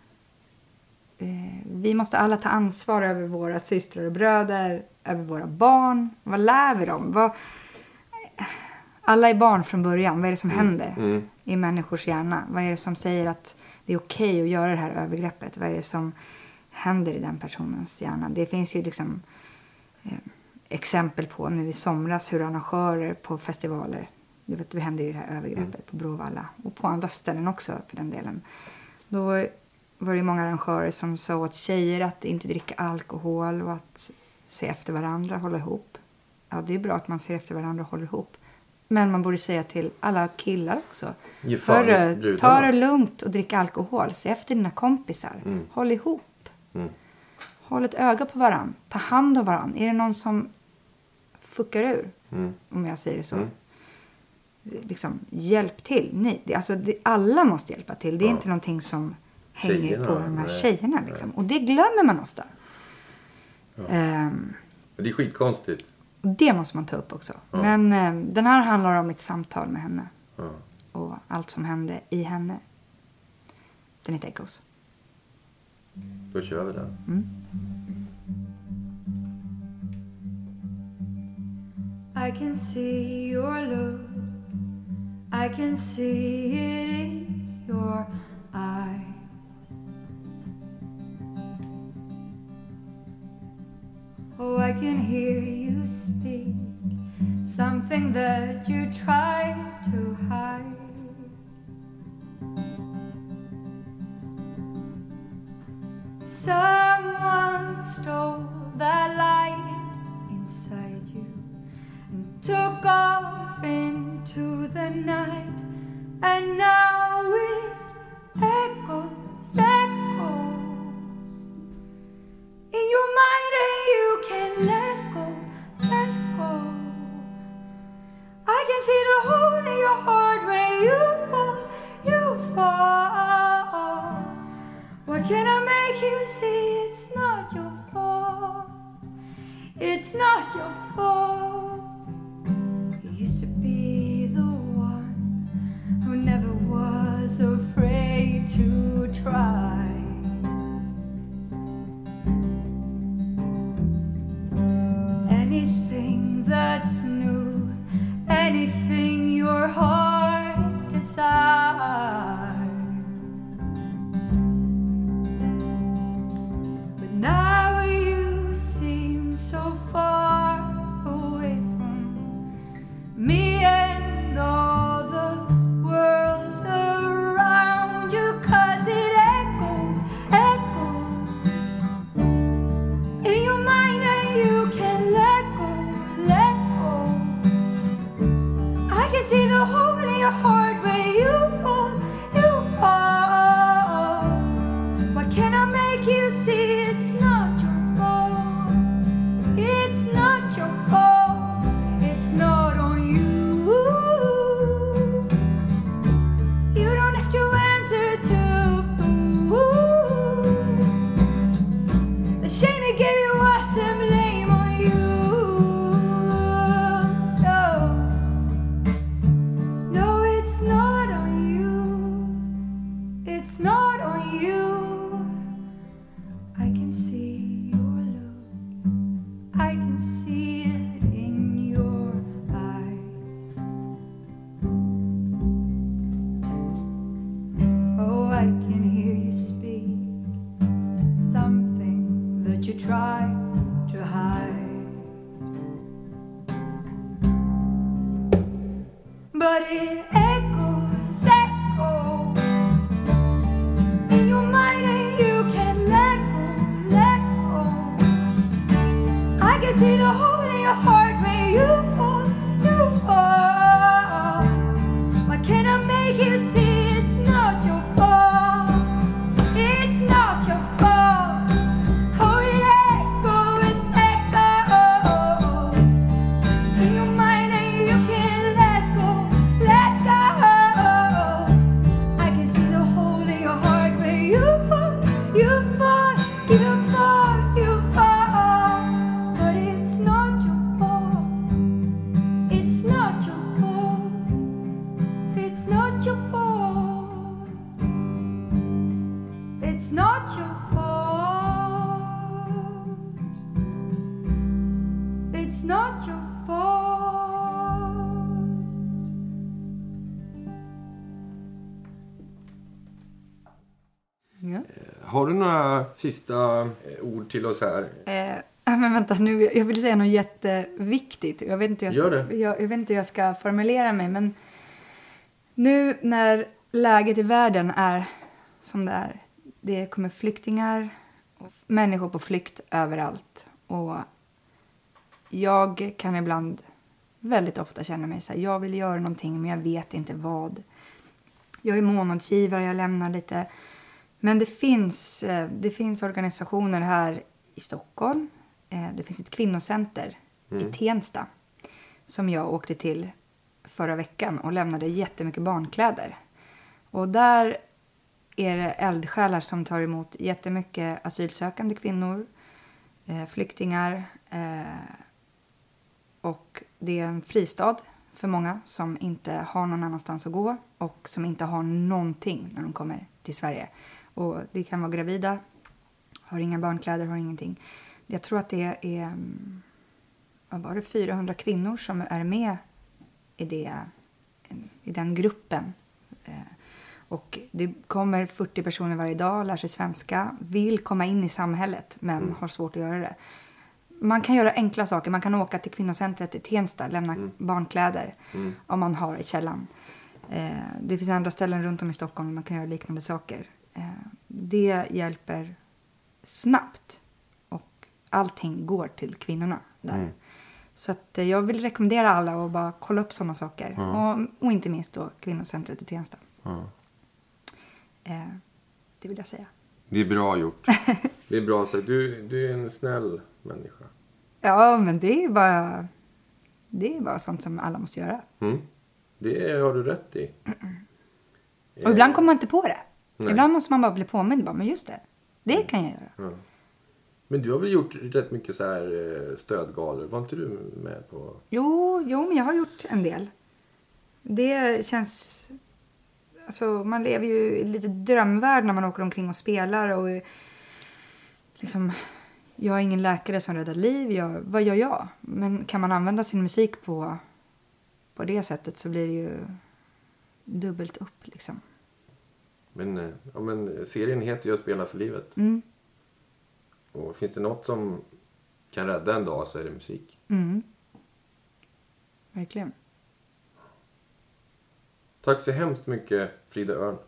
Eh, vi måste alla ta ansvar över våra systrar och bröder, över våra barn. Vad lär vi dem? Vad... Alla är barn från början. Vad är det som händer Mm. i människors hjärna? Vad är det som säger att det är okej att göra det här övergreppet? Vad är det som händer i den personens hjärna? Det finns ju liksom eh, exempel på nu i somras hur arrangörer på festivaler, det vet, det hände ju det här övergreppet på Bråvalla och på andra ställen också för den delen. Då var det många arrangörer som sa åt tjejer att inte dricka alkohol och att se efter varandra, hålla ihop. Ja, det är bra att man ser efter varandra och håller ihop. Men man borde säga till alla killar också. Hörru, brudarna." ta det lugnt och drick alkohol. Se efter dina kompisar. Mm. Håll ihop. Mm. Håll ett öga på varann. Ta hand om varann. Är det någon som fuckar ur, Mm. om jag säger så. Mm. Liksom, hjälp till. Ni, det, alltså, det, alla måste hjälpa till. Det är Ja. inte någonting som hänger Tjejerna, på de här nej, tjejerna. Liksom. Och det glömmer man ofta. Ehm, Men Det är skitkonstigt. det måste man ta upp också. Ja. Men ehm, den här handlar om mitt samtal med henne. Ja. Och allt som hände i henne. Den heter Echoes. Då kör vi den. I can see your look. I can see it in your eyes. Oh, I can hear you speak something that you try to hide. Someone stole that light took off into the night, and now it echoes, echoes in your mind, and you can let go, let go. I can see the hole in your heart when you fall, you fall. Why can't I make you see it's not your fault? It's not your fault. Sista eh, ord till oss här? Eh, men vänta, nu, jag vill säga något jätteviktigt. Jag vet, inte hur jag, ska, jag, jag vet inte hur jag ska formulera mig, men nu när läget i världen är som det är. Det kommer flyktingar och människor på flykt överallt. Och jag kan ibland väldigt ofta känna mig så här, jag vill göra någonting men jag vet inte vad. Jag är månadsgivare, jag lämnar lite. Men det finns, eh, det finns organisationer här i Stockholm. Eh, Det finns ett kvinnocenter i Tensta som jag åkte till förra veckan och lämnade jättemycket barnkläder. Och där är det eldsjälar som tar emot jättemycket asylsökande kvinnor, eh, flyktingar. Och det är en fristad för många som inte har någon annanstans att gå och som inte har någonting när de kommer till Sverige. Och det kan vara gravida, har inga barnkläder, har ingenting. Jag tror att det är mm, vad var det, 400 kvinnor som är med i, det, i den gruppen. Eh, och det kommer 40 personer varje dag, lär sig svenska, vill komma in i samhället men mm. har svårt att göra det. Man kan göra enkla saker. Man kan åka till kvinnocentret i Tensta, lämna mm. barnkläder mm. om man har i källan. Eh, det finns andra ställen runt om i Stockholm där man kan göra liknande saker. Eh, det hjälper snabbt och allting går till kvinnorna där. Mm. Så att eh, jag vill rekommendera alla att bara kolla upp sådana saker. Och, och, inte minst då kvinnocentret i Tensta. Eh, det vill jag säga. Det är bra gjort. det är bra sagt. Du, du är en snäll människa. Ja, men det är bara, det är bara sånt som alla måste göra. Mm. Det har du rätt i. Och ibland kommer man inte på det. Nej. Ibland måste man bara bli påmind. Bara, men just det, det mm. kan jag göra. Ja. Men du har väl gjort rätt mycket så här eh, stödgalor? Var inte du med på? Jo, jo, men jag har gjort en del. Det känns... Alltså, man lever ju i lite drömvärld när man åker omkring och spelar. Och liksom, jag är ingen läkare som räddar liv. Jag, vad gör jag? Men kan man använda sin musik på, på det sättet så blir det ju dubbelt upp. Liksom. Men, eh, ja, men serien heter ju Att spela för livet. Mm. Och finns det något som kan rädda en dag så är det musik. Mm. Verkligen. Tack så hemskt mycket Frida Örn.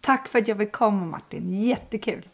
Tack för att jag fick komma Martin. Jättekul.